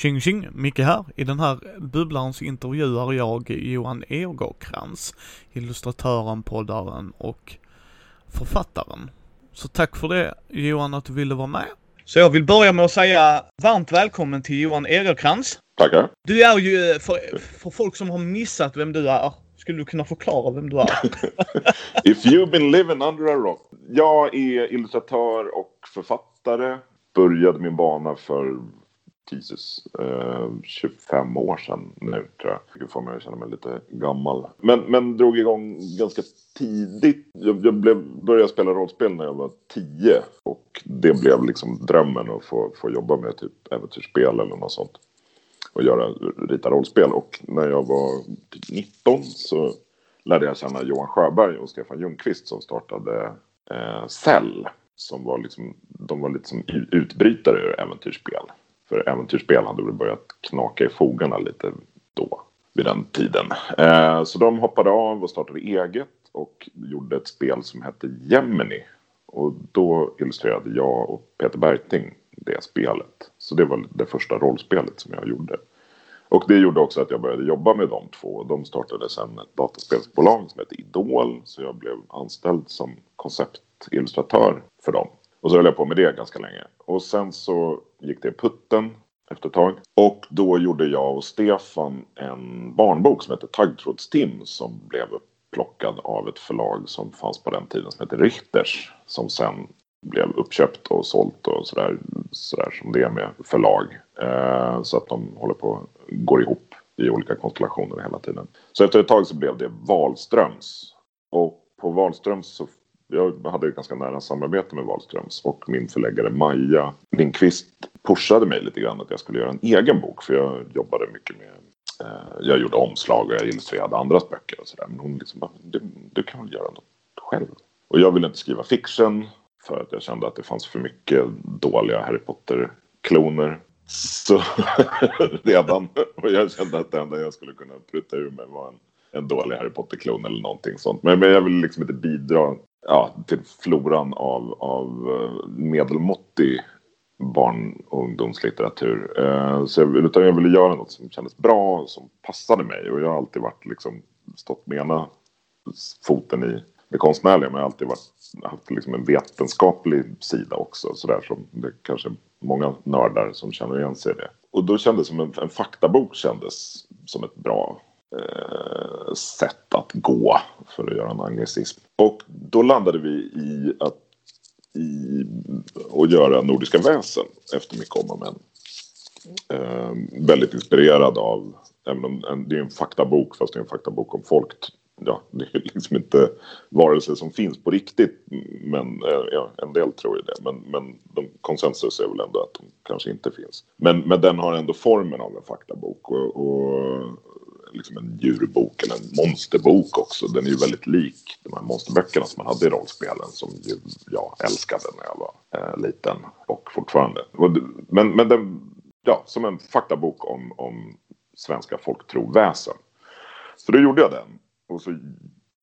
Tjing tjing, Micke här. I den här bubblan så intervjuar jag Johan Egerkrans, illustratören, poddaren och författaren. Så tack för det Johan att du ville vara med. Så jag vill börja med att säga varmt välkommen till Johan Egerkrans. Tackar. Du är ju, för, för folk som har missat vem du är, skulle du kunna förklara vem du är? If you've been living under a rock. Jag är illustratör och författare. Började min bana för Jesus, eh, 25 år sedan nu tror jag. Jag får mig att känna mig lite gammal. Men, men drog igång ganska tidigt. Jag, jag blev, började spela rollspel när jag var 10. Och det blev liksom drömmen att få, få jobba med typ äventyrsspel eller något sånt. Och göra, rita rollspel. Och när jag var typ 19 så lärde jag känna Johan Sjöberg och Stefan Ljungqvist som startade eh, Cell. Som var liksom, de var lite som utbrytare ur äventyrsspel. För äventyrsspel hade väl börjat knaka i fogarna lite då, vid den tiden. Eh, så de hoppade av och startade eget och gjorde ett spel som hette Gemini. Och då illustrerade jag och Peter Bergting det spelet. Så det var det första rollspelet som jag gjorde. Och det gjorde också att jag började jobba med de två. De startade sen ett dataspelsbolag som hette Idol. Så jag blev anställd som konceptillustratör för dem. Och så höll jag på med det ganska länge. Och sen så gick det putten efter ett tag. Och då gjorde jag och Stefan en barnbok som heter Taggtrådstim. som blev upplockad av ett förlag som fanns på den tiden som hette Richters. Som sen blev uppköpt och sålt och sådär, sådär som det är med förlag. Eh, så att de håller på går ihop i olika konstellationer hela tiden. Så efter ett tag så blev det Wahlströms. Och på Wahlströms så jag hade ett ganska nära samarbete med Wahlströms och min förläggare Maja Lindqvist pushade mig lite grann att jag skulle göra en egen bok för jag jobbade mycket med eh, jag gjorde omslag och jag illustrerade andras böcker och sådär. Men hon liksom bara, du, du kan väl göra något själv? Och jag ville inte skriva fiction för att jag kände att det fanns för mycket dåliga Harry Potter-kloner. Så redan, och jag kände att det enda jag skulle kunna prutta ur mig var en, en dålig Harry Potter-klon eller någonting sånt. Men, men jag ville liksom inte bidra ja, till floran av, av eh, medelmåttig barn och ungdomslitteratur. Eh, så jag, utan jag ville göra något som kändes bra, som passade mig. Och jag har alltid varit liksom, stått med ena foten i det konstnärliga, men jag har alltid varit, haft liksom en vetenskaplig sida också. Sådär som det kanske många nördar som känner igen sig i det. Och då kändes som en, en faktabok kändes som ett bra eh, sätt att gå för att göra en anglicism. Och då landade vi i att i, att göra Nordiska väsen efter mycket om och men. Eh, väldigt inspirerad av, även om det är en faktabok fast det är en faktabok om folk. Ja, det är liksom inte varelser som finns på riktigt, men eh, ja, en del tror ju det. Men, men de, konsensus är väl ändå att de kanske inte finns. Men, men den har ändå formen av en faktabok. Och, och liksom en djurbok eller en monsterbok också. Den är ju väldigt lik de här monsterböckerna som man hade i rollspelen som ju jag älskade när jag var eh, liten och fortfarande. Men, men den, ja, som en faktabok om, om svenska folktroväsen. Så då gjorde jag den och så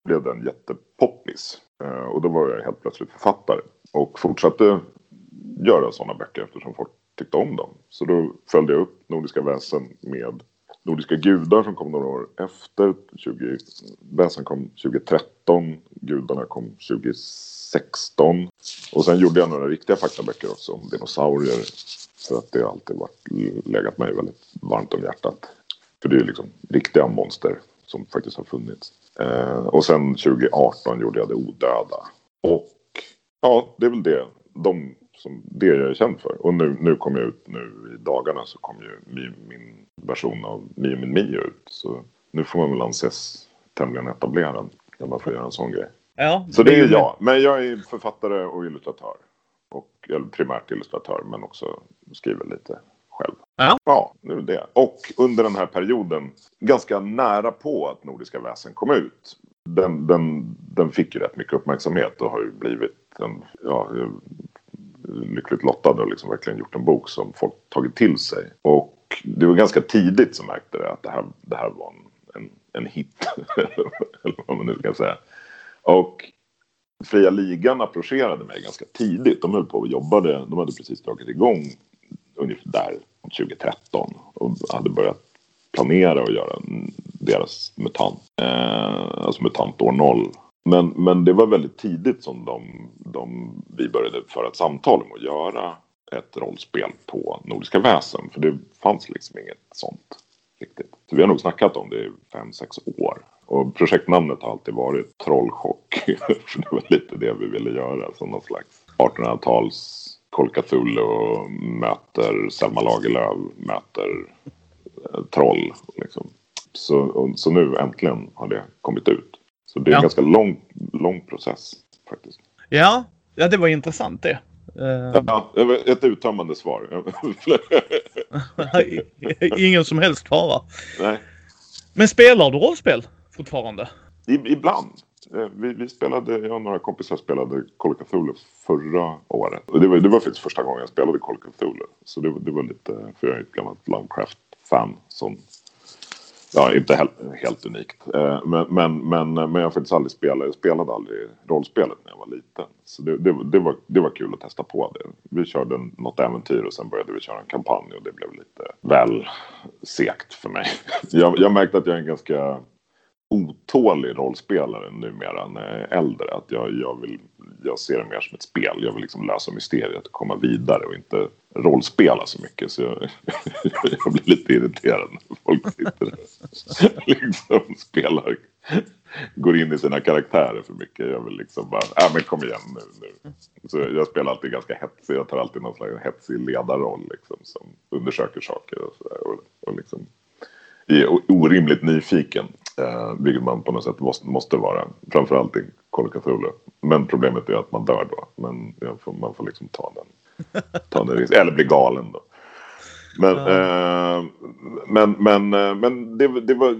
blev den jättepoppis. Eh, och då var jag helt plötsligt författare och fortsatte göra sådana böcker eftersom folk tyckte om dem. Så då följde jag upp Nordiska väsen med Nordiska gudar som kom några år efter. 20, Väsen kom 2013, Gudarna kom 2016. Och sen gjorde jag några riktiga faktaböcker också om dinosaurier. För att det har alltid varit, legat mig väldigt varmt om hjärtat. För det är liksom riktiga monster som faktiskt har funnits. Eh, och sen 2018 gjorde jag Det odöda. Och ja, det är väl det. De som det jag är känd för. Och nu, nu kom jag ut nu i dagarna så kom ju min, min version av Mio min Mio ut. Så nu får man väl anses tämligen etablerad när man får göra en sån grej. Ja, så det är jag. Men jag är författare och illustratör. Och, eller primärt illustratör men också skriver lite själv. Ja. ja, nu är det. Och under den här perioden ganska nära på att Nordiska väsen kom ut. Den, den, den fick ju rätt mycket uppmärksamhet och har ju blivit en, ja, lyckligt lottad och liksom verkligen gjort en bok som folk tagit till sig. Och det var ganska tidigt som märkte det att det här, det här var en, en, en hit. eller vad man nu ska säga. Och Fria Ligan approcherade mig ganska tidigt. De höll på och jobbade. De hade precis dragit igång ungefär där 2013 och hade börjat planera att göra deras MUTANT, eh, alltså MUTANT år 0. Men, men det var väldigt tidigt som de, de, vi började föra ett samtal om att göra ett rollspel på Nordiska väsen. För det fanns liksom inget sånt riktigt. Så vi har nog snackat om det i fem, sex år. Och projektnamnet har alltid varit Trollchock. för det var lite det vi ville göra. Som någon slags 1800-tals Call Cthulhu möter Selma Lagerlöf möter eh, Troll. Liksom. Så, så nu äntligen har det kommit ut. Så det är ja. en ganska lång, lång process faktiskt. Ja, ja det var intressant det. Uh... Ja, ett uttömmande svar. Ingen som helst fara. Nej. Men spelar du rollspel fortfarande? ibland. Eh, vi, vi, spelade, jag och några kompisar spelade Call of Cthulhu förra året. Och det var, det var faktiskt första gången jag spelade Call of Cthulhu. Så det, det var lite, för jag är ett gammalt Lovecraft-fan som Ja, inte helt, helt unikt. Eh, men, men, men, men jag har faktiskt aldrig spelat, jag spelade aldrig rollspelet när jag var liten. Så det, det, det, var, det var kul att testa på det. Vi körde något äventyr och sen började vi köra en kampanj och det blev lite väl segt för mig. Jag, jag märkte att jag är en ganska otålig rollspelare numera när jag är äldre. Att jag, jag, vill, jag ser det mer som ett spel. Jag vill liksom lösa mysteriet och komma vidare och inte rollspela så mycket. Så jag, jag blir lite irriterad när folk sitter och liksom spelar. Går in i sina karaktärer för mycket. Jag vill liksom bara, ja men kom igen nu. nu. Så jag spelar alltid ganska hetsig. Jag tar alltid någon slags hetsig ledarroll liksom. Som undersöker saker och, sådär. och, och liksom är orimligt nyfiken. Eh, vilket man på något sätt måste, måste vara. Framförallt i Call Cthulhu. Men problemet är att man dör då. Men får, man får liksom ta den. Eller bli galen då. Men, ja. eh, men, men, eh, men det, det var...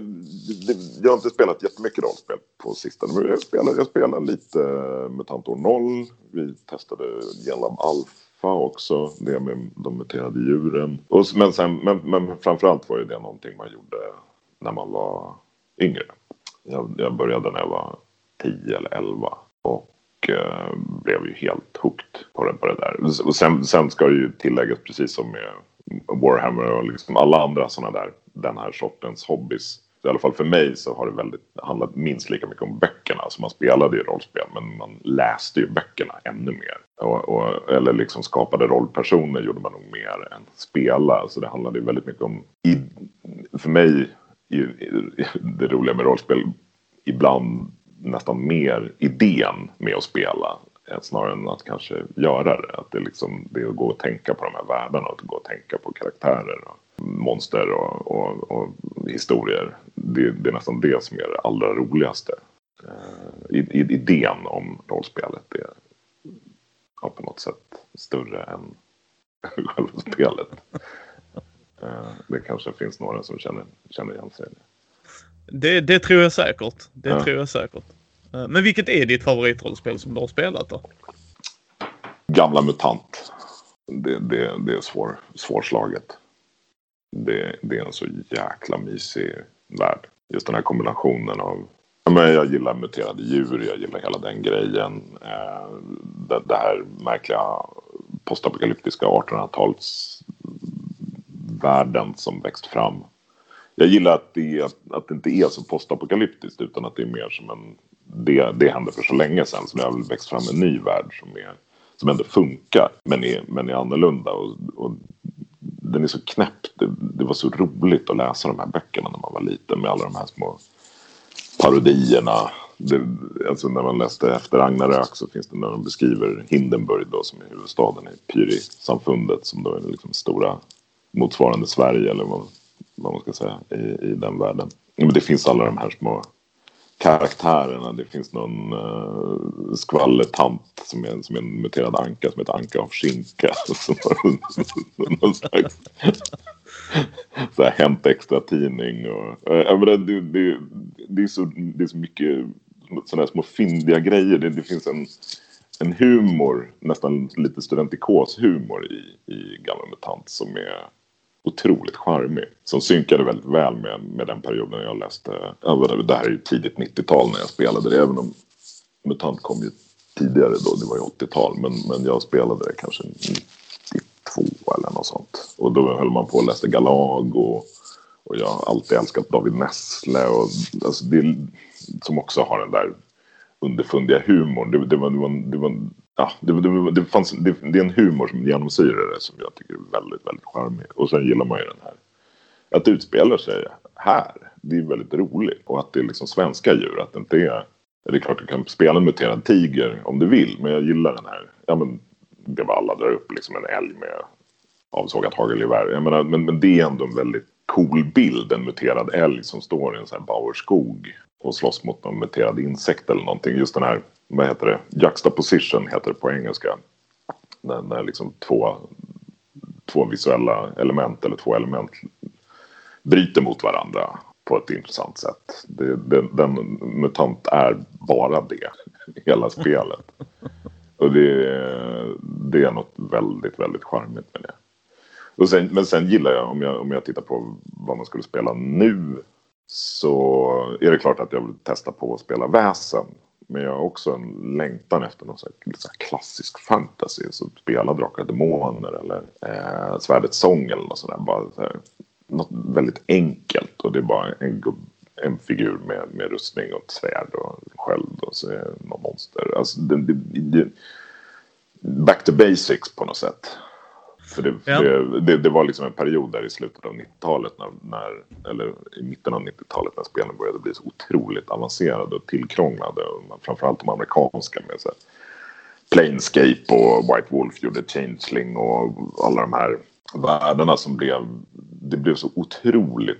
Det, jag har inte spelat jättemycket rollspel på sistone. Men jag spelar, jag spelar lite Mutant År 0. Vi testade Genlam Alpha också. Det med de muterade djuren. Och, men, sen, men, men framförallt var ju det någonting man gjorde när man var yngre. Jag, jag började när jag var 10 eller 11 och eh, blev ju helt hooked på det, på det där. Och sen, sen ska det ju tilläggas precis som med Warhammer och liksom alla andra sådana där, den här sortens hobbys. I alla fall för mig så har det väldigt, handlat minst lika mycket om böckerna. Alltså man spelade ju rollspel men man läste ju böckerna ännu mer. Och, och, eller liksom skapade rollpersoner gjorde man nog mer än spela. Så det handlade ju väldigt mycket om, i, för mig det roliga med rollspel ibland nästan mer idén med att spela eh, snarare än att kanske göra det. Att det, liksom, det är att gå och tänka på de här världarna och att gå och tänka på karaktärer och monster och, och, och historier. Det, det, är nästan det som är det allra roligaste. Uh, idén om rollspelet är ja, på något sätt större än själva spelet. Eh, det kanske finns några som känner, känner igen sig i det. Det, det tror jag säkert. Det ja. tror jag säkert. Eh, men vilket är ditt favoritrollspel som du har spelat då? Gamla MUTANT. Det, det, det är svår, svårslaget. Det, det är en så jäkla mysig värld. Just den här kombinationen av men jag gillar muterade djur, jag gillar hela den grejen. Eh, det, det här märkliga postapokalyptiska 1800-tals världen som växt fram. Jag gillar att det, att det inte är så postapokalyptiskt utan att det är mer som en... Det, det hände för så länge sedan så det har väl växt fram en ny värld som, är, som ändå funkar men är, men är annorlunda. Och, och den är så knäpp. Det, det, var så roligt att läsa de här böckerna när man var liten med alla de här små parodierna. Det, alltså när man läste efter Ragnarök så finns det när de beskriver Hindenburg då som är huvudstaden i Pyri-samfundet som då är den liksom stora motsvarande Sverige eller vad, vad man ska säga i, i den världen. Men det finns alla de här små karaktärerna. Det finns någon uh, skvallertant som är, som är en muterad anka som heter Anka av skinka. Som har någon slags så här, Hänt Extra-tidning. Och, eh, uh, det, det, det, det, är så, det är så mycket sådana små fyndiga grejer. Det, det finns en, en humor, nästan lite studentikos humor i, i Gamla Mutant som är otroligt charmig. Som synkade väldigt väl med, med den perioden jag läste. Det här är ju tidigt 90-tal när jag spelade det. Även om MUTANT kom ju tidigare då. Det var ju 80-tal. Men, men jag spelade det kanske 92 eller något sånt. Och då höll man på och läste Galag och, och jag har alltid älskat David Nessle och alltså det, som också har den där underfundiga humorn. Det, det, var, det, var, det, var, ja, det, det, det, fanns, det, det är en humor som genomsyrar det som jag tycker är väldigt, väldigt charmig. Och sen gillar man ju den här. Att det utspelar sig här, det är väldigt roligt. Och att det är liksom svenska djur, att det inte är... Det är klart du kan spela en muterad tiger om du vill, men jag gillar den här. Ja, men det var alla drar upp liksom en älg med avsågat hagelgevär. Jag menar, men, men det är ändå en väldigt cool bild, en muterad älg som står i en sån här Bauerskog och slåss mot någon muterad insekt eller någonting. Just den här, vad heter det, juxtaposition heter det på engelska. När, när liksom två, två visuella element eller två element bryter mot varandra på ett intressant sätt. Det, det, den mutant är bara det, hela spelet. Och det, det är något väldigt, väldigt charmigt med det. Och sen, men sen gillar jag om, jag, om jag tittar på vad man skulle spela nu så är det klart att jag vill testa på att spela väsen. Men jag har också en längtan efter någon så här, så här klassisk fantasy. Så spela Drakar och Demoner eller eh, Svärdets sång eller något sånt där. Bara så här, något väldigt enkelt och det är bara en, en figur med, med rustning och ett svärd och sköld och så någon monster. Alltså, det, det, det, back to basics på något sätt. För det, ja. det, det, det, var liksom en period där i slutet av 90-talet, när, när, eller i mitten av 90-talet när spelen började bli så otroligt avancerade och tillkrånglade. Och framförallt de amerikanska med så här, Planescape och White Wolf gjorde Changeling och alla de här världarna som blev, det blev så otroligt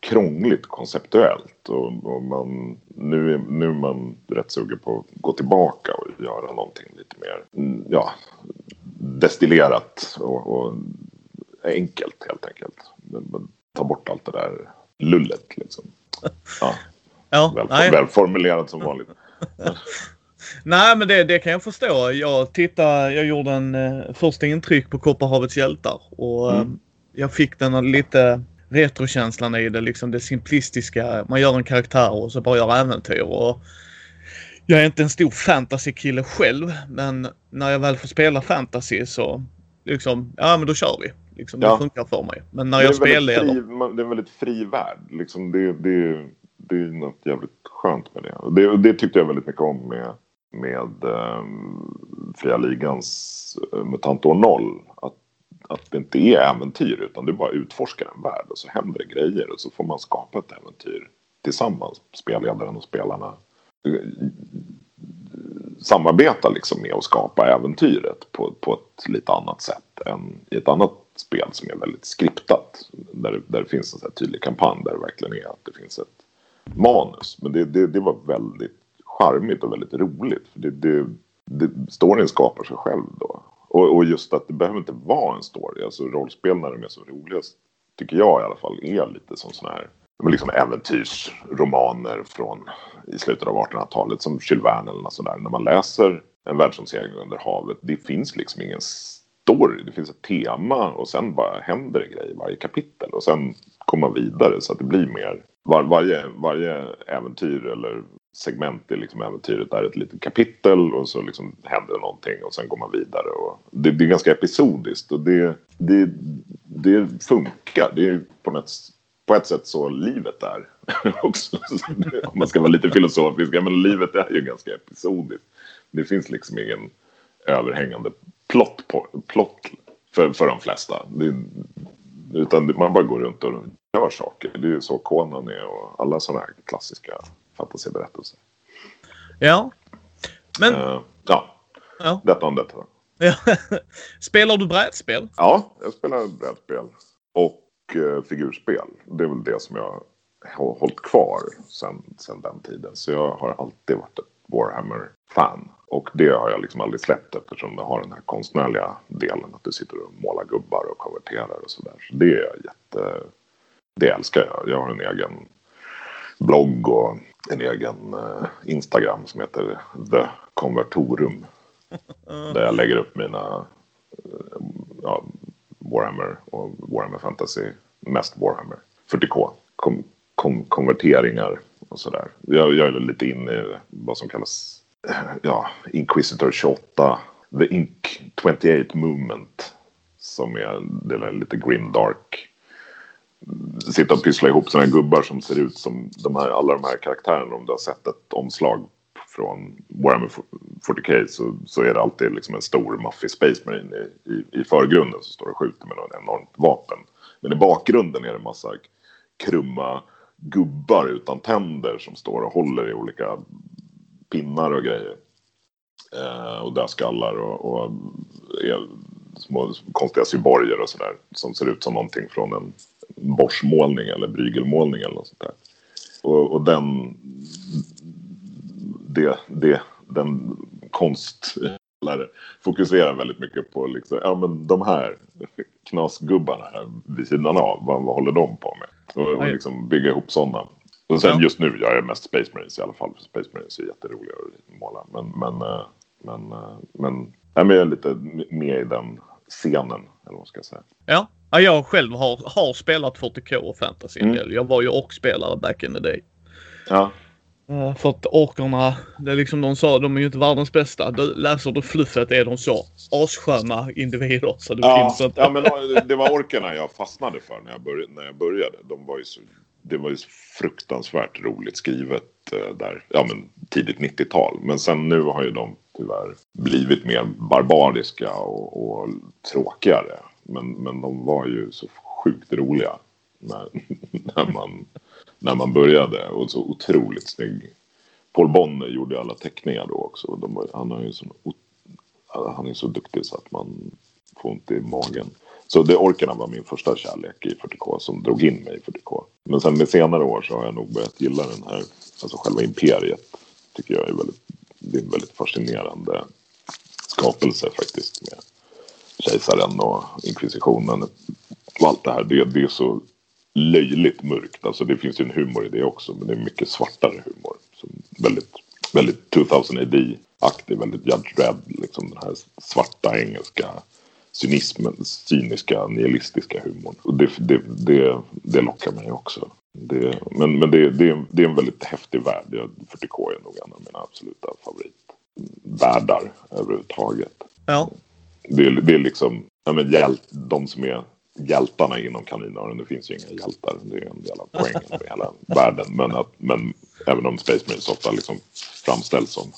krångligt konceptuellt. Och, och man, nu, är, nu är man rätt sugen på att gå tillbaka och göra någonting lite mer, ja, destillerat och, och enkelt helt enkelt. Ta bort allt det där lullet liksom. Ja, ja väl, välformulerat som vanligt. nej, men det, det kan jag förstå. Jag tittade, jag gjorde en uh, första intryck på Kopparhavets hjältar och mm. uh, jag fick den lite retrokänslan i det, liksom det simplistiska. Man gör en karaktär och så bara gör äventyr. Och jag är inte en stor fantasy-kille själv, men när jag väl får spela fantasy så liksom, ja men då kör vi. Liksom, ja. Det funkar för mig. Men när jag spelar... Fri, det är en väldigt fri värld. Liksom, det, det, det är något jävligt skönt med det. det. Det tyckte jag väldigt mycket om med, med um, Fria Ligans uh, Mutant år 0. Att, att det inte är äventyr utan det bara utforskar en värld och så händer det grejer och så får man skapa ett äventyr tillsammans. Spelledaren och spelarna samarbeta liksom med att skapa äventyret på, på ett lite annat sätt än i ett annat spel som är väldigt skriptat. Där, där det finns en så tydlig kampanj där det verkligen är att det finns ett manus. Men det, det, det var väldigt charmigt och väldigt roligt. För det, det, det, storyn skapar sig själv då. Och, och just att det behöver inte vara en story. Alltså rollspel när de är som roligast tycker jag i alla fall är lite som sådana här liksom äventyrsromaner från i slutet av 1800-talet som Jules Verne eller något sådär. När man läser en världsomsegling under havet, det finns liksom ingen story. Det finns ett tema och sen bara händer det grejer i varje kapitel och sen kommer man vidare så att det blir mer. Var, varje, varje äventyr eller segment i liksom äventyret är ett litet kapitel och så liksom händer någonting och sen går man vidare. Och det, det är ganska episodiskt och det, det, det funkar. Det är på något på ett sätt så livet är också. Om man ska vara lite filosofisk. Men livet är ju ganska episodiskt. Det finns liksom ingen överhängande plott, på, plott för, för de flesta. Det, utan man bara går runt och gör saker. Det är ju så Conan är och alla sådana här klassiska fantasiberättelser. Ja. Men... Uh, ja. ja. Detta om detta. Ja. Spelar du brädspel? Ja, jag spelar brädspel. Och eh, figurspel. Det är väl det som jag har hållit kvar sen, sen den tiden. Så jag har alltid varit ett Warhammer-fan. Och det har jag liksom aldrig släppt eftersom det har den här konstnärliga delen. Att du sitter och målar gubbar och konverterar och sådär. Så det är jätte... Det älskar jag. Jag har en egen blogg och en egen uh, Instagram som heter The Convertorum. där jag lägger upp mina uh, ja, Warhammer och Warhammer Fantasy. Mest Warhammer 40K. Kom, kom, konverteringar och sådär. Jag, jag är lite inne i vad som kallas eh, ja, Inquisitor 28. The Ink 28 Movement. Som är, det är lite grim dark. Sitta och pyssla ihop sådana här gubbar som ser ut som de här, alla de här karaktärerna. Om du har sett ett omslag från Warhammer 40K så, så är det alltid liksom en stor maffig Space Marine i, i, i förgrunden som står och skjuter med något enormt vapen. Men i bakgrunden är det en massa krumma gubbar utan tänder som står och håller i olika pinnar och grejer. Eh, och dödskallar och, och är små konstiga cyborger och sådär. Som ser ut som någonting från en borstmålning eller brygelmålning eller något sånt där. Och, och den, det, det, den konst fokuserar väldigt mycket på liksom, ja men de här knasgubbarna här vid sidan av, vad, vad håller de på med? Och, och liksom bygga ihop sådana. Och sen ja. just nu, jag är mest Space Marines i alla fall. För Space Marines är jätteroliga att måla. Men, men, eh, men, eh, men, men jag är lite med i den scenen, eller vad ska jag säga. Ja, jag själv har, har spelat 40K och fantasy en mm. del. Jag var ju orkspelare back in the day. Ja. Uh, för att orkerna, det är liksom de sa, de är ju inte världens bästa. Du, läser du fluffet är de så assköna individer så det ja, finns inte. Ja, men det var orkerna jag fastnade för när jag började. När jag började. De var ju så, det var ju så fruktansvärt roligt skrivet uh, där, ja men tidigt 90-tal. Men sen nu har ju de tyvärr blivit mer barbariska och, och tråkigare. Men, men de var ju så sjukt roliga när, när, man, när man började. Och så otroligt snygg. Paul Bonner gjorde alla teckningar då också. De, han, är ju så, han är så duktig så att man får ont i magen. Så det orkarna var min första kärlek i 40K som drog in mig i 40K. Men sen med senare år så har jag nog börjat gilla den här, alltså själva imperiet. Tycker jag är väldigt, det är en väldigt fascinerande skapelse faktiskt. Med kejsaren och inkvisitionen och allt det här. Det, det är så löjligt mörkt. Alltså det finns ju en humor i det också. Men det är mycket svartare humor. Som väldigt, väldigt 2000 AD-aktig. Väldigt Judge Dredd. Liksom den här svarta engelska cynismen, cyniska, nihilistiska humorn. Och det, det, det, det lockar mig också. Det, men men det, det, det är en väldigt häftig värld. 40K är nog en av mina absoluta favoritvärldar överhuvudtaget. Ja. Det, det är liksom ja, men hjält, de som är hjältarna inom kaninöron. Det finns ju inga hjältar. Det är en del av poängen med hela världen. Men, att, men även om Space Marines ofta liksom framställs som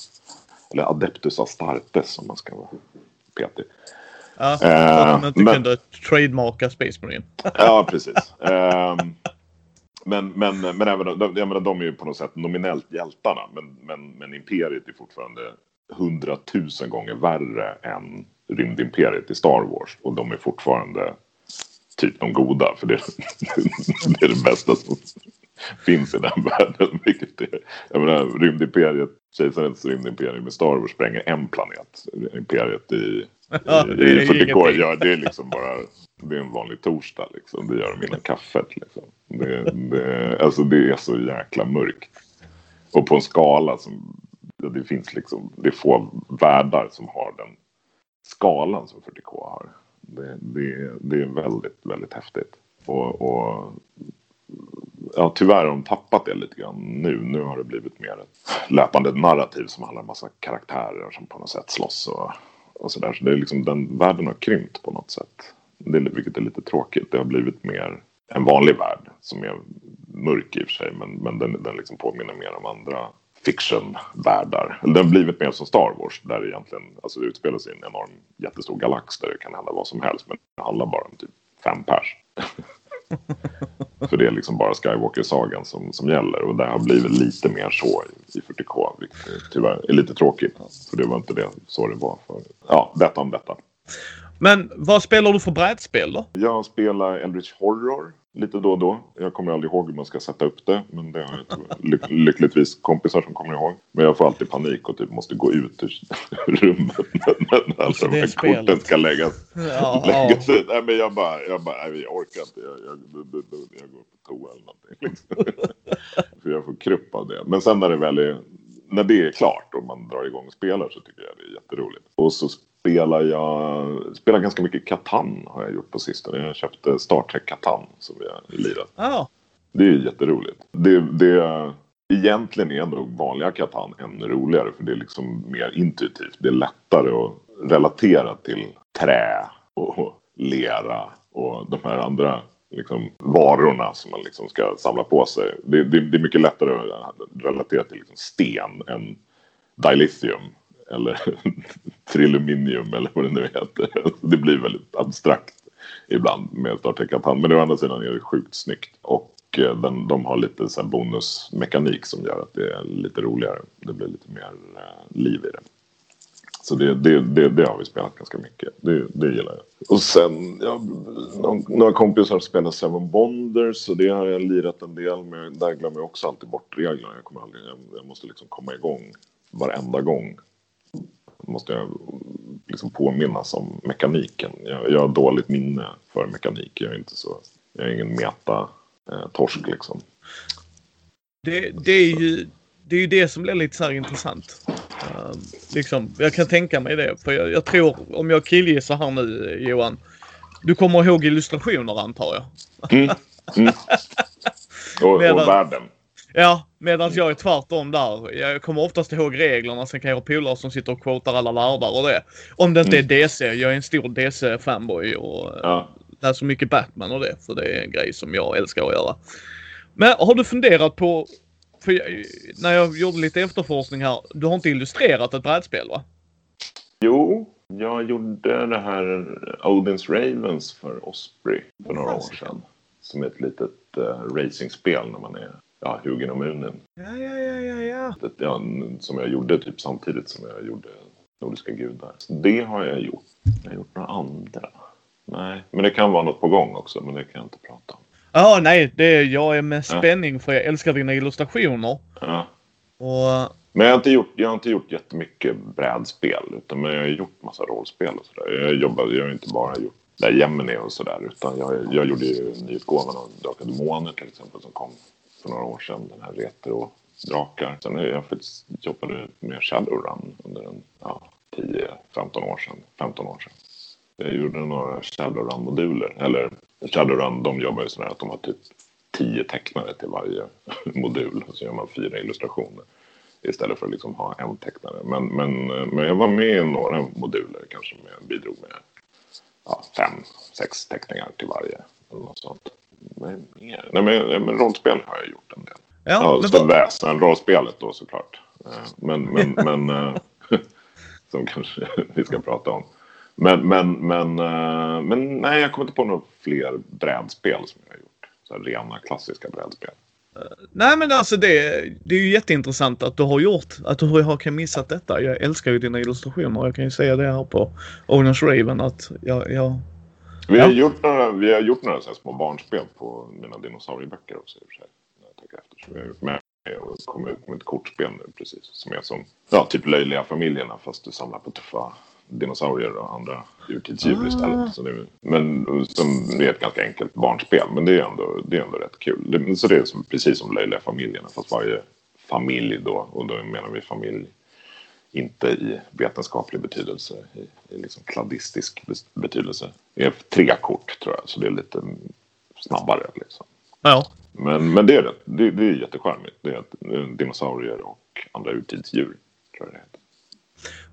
eller Adeptus Astartes som man ska vara petig. Ja, uh, man inte men, kunde trademarka Space Marine. ja, precis. Uh, men, men, men även de, jag menar, de är ju på något sätt nominellt hjältarna. Men, men, men Imperiet är fortfarande hundratusen gånger värre än rymdimperiet i Star Wars. Och de är fortfarande typ de goda. För det, det är det bästa som finns i den världen. Vilket är, jag menar, rymdimperiet, kejsarens rymdimperium i Star Wars spränger en planet. Imperiet i, ja, i, i 40K gör det är liksom bara det är en vanlig torsdag liksom. Det gör de innan kaffet liksom. Det, det, alltså det är så jäkla mörkt. Och på en skala som det finns liksom, det är få världar som har den skalan som 40K har. Det, det, det är väldigt, väldigt häftigt. Och, och ja, tyvärr har de tappat det lite grann nu. Nu har det blivit mer ett löpande narrativ som handlar om massa karaktärer som på något sätt slåss och, och sådär. Så det är liksom, den världen har krympt på något sätt. Det, vilket är lite tråkigt. Det har blivit mer en vanlig värld som är mörk i och för sig. Men, men den, den liksom påminner mer om andra fiction-världar. Den har blivit mer som Star Wars där det egentligen alltså, det utspelar sig i en enorm jättestor galax där det kan hända vad som helst. Men det handlar bara om typ fem pers. För det är liksom bara Skywalker-sagan som, som gäller. Och det har blivit lite mer så i, i 40K. Vilket tyvärr är lite tråkigt. För det var inte det så det var för. Ja, detta om detta. Men vad spelar du för brädspel då? Jag spelar Eldritch Horror lite då och då. Jag kommer aldrig ihåg hur man ska sätta upp det. Men det har jag lyck lyckligtvis kompisar som kommer ihåg. Men jag får alltid panik och typ måste gå ut ur rummet när, alla de här korten ska läggas, ja, läggas ja. ut. Nej, men jag bara, jag bara, nej, jag orkar inte. Jag, jag, jag, jag går på toa eller någonting. Liksom. För jag får krupp av det. Men sen när det väl är, när det är klart och man drar igång och spelar så tycker jag det är jätteroligt. Och så spelar jag spelar ganska mycket Catan har jag gjort på sistone. Jag köpte Star Trek Catan som har lirat. Oh. Det är jätteroligt. Det, det, egentligen är nog vanliga Catan ännu roligare för det är liksom mer intuitivt. Det är lättare att relatera till trä och lera och de här andra liksom, varorna som man liksom ska samla på sig. Det, det, det är mycket lättare att relatera till liksom sten än dilithium eller triluminium eller vad det nu heter. Det blir väldigt abstrakt ibland med Star Trek Men å andra sidan är det sjukt snyggt. Och eh, den, de har lite så bonusmekanik som gör att det är lite roligare. Det blir lite mer eh, liv i det. Så det, det, det, det, har vi spelat ganska mycket. Det, det gillar jag. Och sen, ja, några kompisar spelar Seven Bonders Och det har jag lirat en del med. Där glömmer jag också alltid bort reglerna. Jag, kommer aldrig, jag, jag måste liksom komma igång varenda gång. Måste jag liksom påminnas om mekaniken. Jag, jag har dåligt minne för mekanik. Jag är inte så, jag är ingen meta-torsk eh, liksom. Det, det, är ju, det är ju det som blir lite så intressant. Uh, liksom, jag kan tänka mig det. För jag, jag tror, om jag killgissar här nu Johan. Du kommer ihåg illustrationer antar jag? Mm. Mm. Och, och världen. Ja, medan jag är tvärtom där. Jag kommer oftast ihåg reglerna. Sen kan jag ha polare som sitter och quotar alla världar och det. Om det inte mm. är DC. Jag är en stor DC-fanboy och ja. läser mycket Batman och det. För det är en grej som jag älskar att göra. Men har du funderat på för jag, när jag gjorde lite efterforskning här. Du har inte illustrerat ett brädspel va? Jo, jag gjorde det här Odins Ravens för Osprey för några år sedan. Som är ett litet uh, racingspel när man är ja, Munin. Ja, ja, ja, ja, ja. Det, ja. Som jag gjorde typ samtidigt som jag gjorde Nordiska gudar. Så det har jag gjort. Jag har gjort några andra. Nej, men det kan vara något på gång också, men det kan jag inte prata om. Ja, nej, det, jag är med spänning för jag älskar dina illustrationer. Ja. Och... Men jag har, inte gjort, jag har inte gjort jättemycket brädspel, utan men jag har gjort massa rollspel och sådär. Jag jobbade, jag har inte bara gjort där Gemini och sådär, utan jag, jag gjorde ju nyutgåvan av Drakar Demoner till exempel som kom för några år sedan, den här retro-drakar. Sen har jag faktiskt jobbade med Shadowrun under en ja, 10-15 år sedan, 15 år sedan. Jag gjorde några Shadowrun-moduler. Eller Shadowrun, de jobbar ju sådär att de har typ tio tecknare till varje modul. Och så gör man fyra illustrationer istället för att liksom ha en tecknare. Men, men, men jag var med i några moduler kanske med, bidrog med ja, fem, sex teckningar till varje. Eller något sånt. Men. Nej, men, rollspel har jag gjort en del. Ja, ja men väsen, rollspelet då såklart. Eh, men, men, men eh, som kanske vi ska prata om. Men, men, men, uh, men nej, jag kommer inte på några fler brädspel som jag har gjort. Så rena klassiska brädspel. Nej men alltså det, det är ju jätteintressant att du har gjort, att du har missat detta. Jag älskar ju dina illustrationer. Jag kan ju säga det här på Owners Raven att jag, jag vi har, ja. gjort några, vi har gjort några så små barnspel på mina dinosaurieböcker också i och för sig. Jag efter. Så vi har gjort med och kommit ut med ett kortspel nu precis. Som är som, ja, typ löjliga familjerna fast du samlar på tuffa dinosaurier och andra djurtidsdjur ah. istället. Så det, men som är ett ganska enkelt barnspel, men det är ändå, det är ändå rätt kul. Det, så det är som, precis som Löjliga familjerna, fast varje familj då, och då menar vi familj inte i vetenskaplig betydelse, i, i liksom kladdistisk betydelse. Det är tre kort tror jag, så det är lite snabbare. Liksom. Ja. Men, men det är det. Det, det är jättecharmigt. Det är dinosaurier och andra urtidsdjur, tror jag det heter.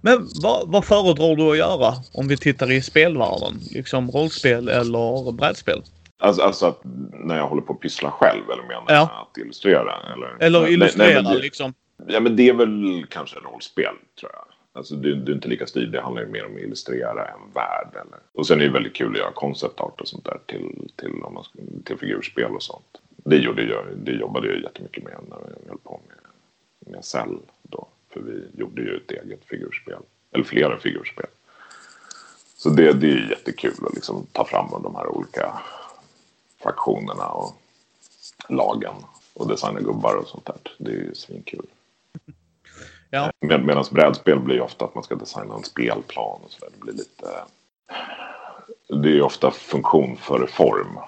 Men vad, vad föredrar du att göra om vi tittar i spelvärlden? Liksom rollspel eller brädspel? Alltså, alltså att när jag håller på att pyssla själv eller menar ja. att illustrera? Eller, eller illustrera nej, det, liksom? Ja men det är väl kanske rollspel tror jag. Alltså det, du är inte lika styrt. Det handlar ju mer om att illustrera en värld. Eller. Och sen är det väldigt kul att göra concept art och sånt där till, till, om man, till figurspel och sånt. Det, gjorde jag, det jobbade jag jättemycket med när jag höll på med, med Cell då. För vi gjorde ju ett eget figurspel. Eller flera figurspel. Så det, det är jättekul att liksom ta fram de här olika fraktionerna och lagen. Och designa gubbar och sånt där. Det är ju svinkul. Ja. Med, Medan brädspel blir ofta att man ska designa en spelplan och så där. Det blir lite... Det är ofta funktion före form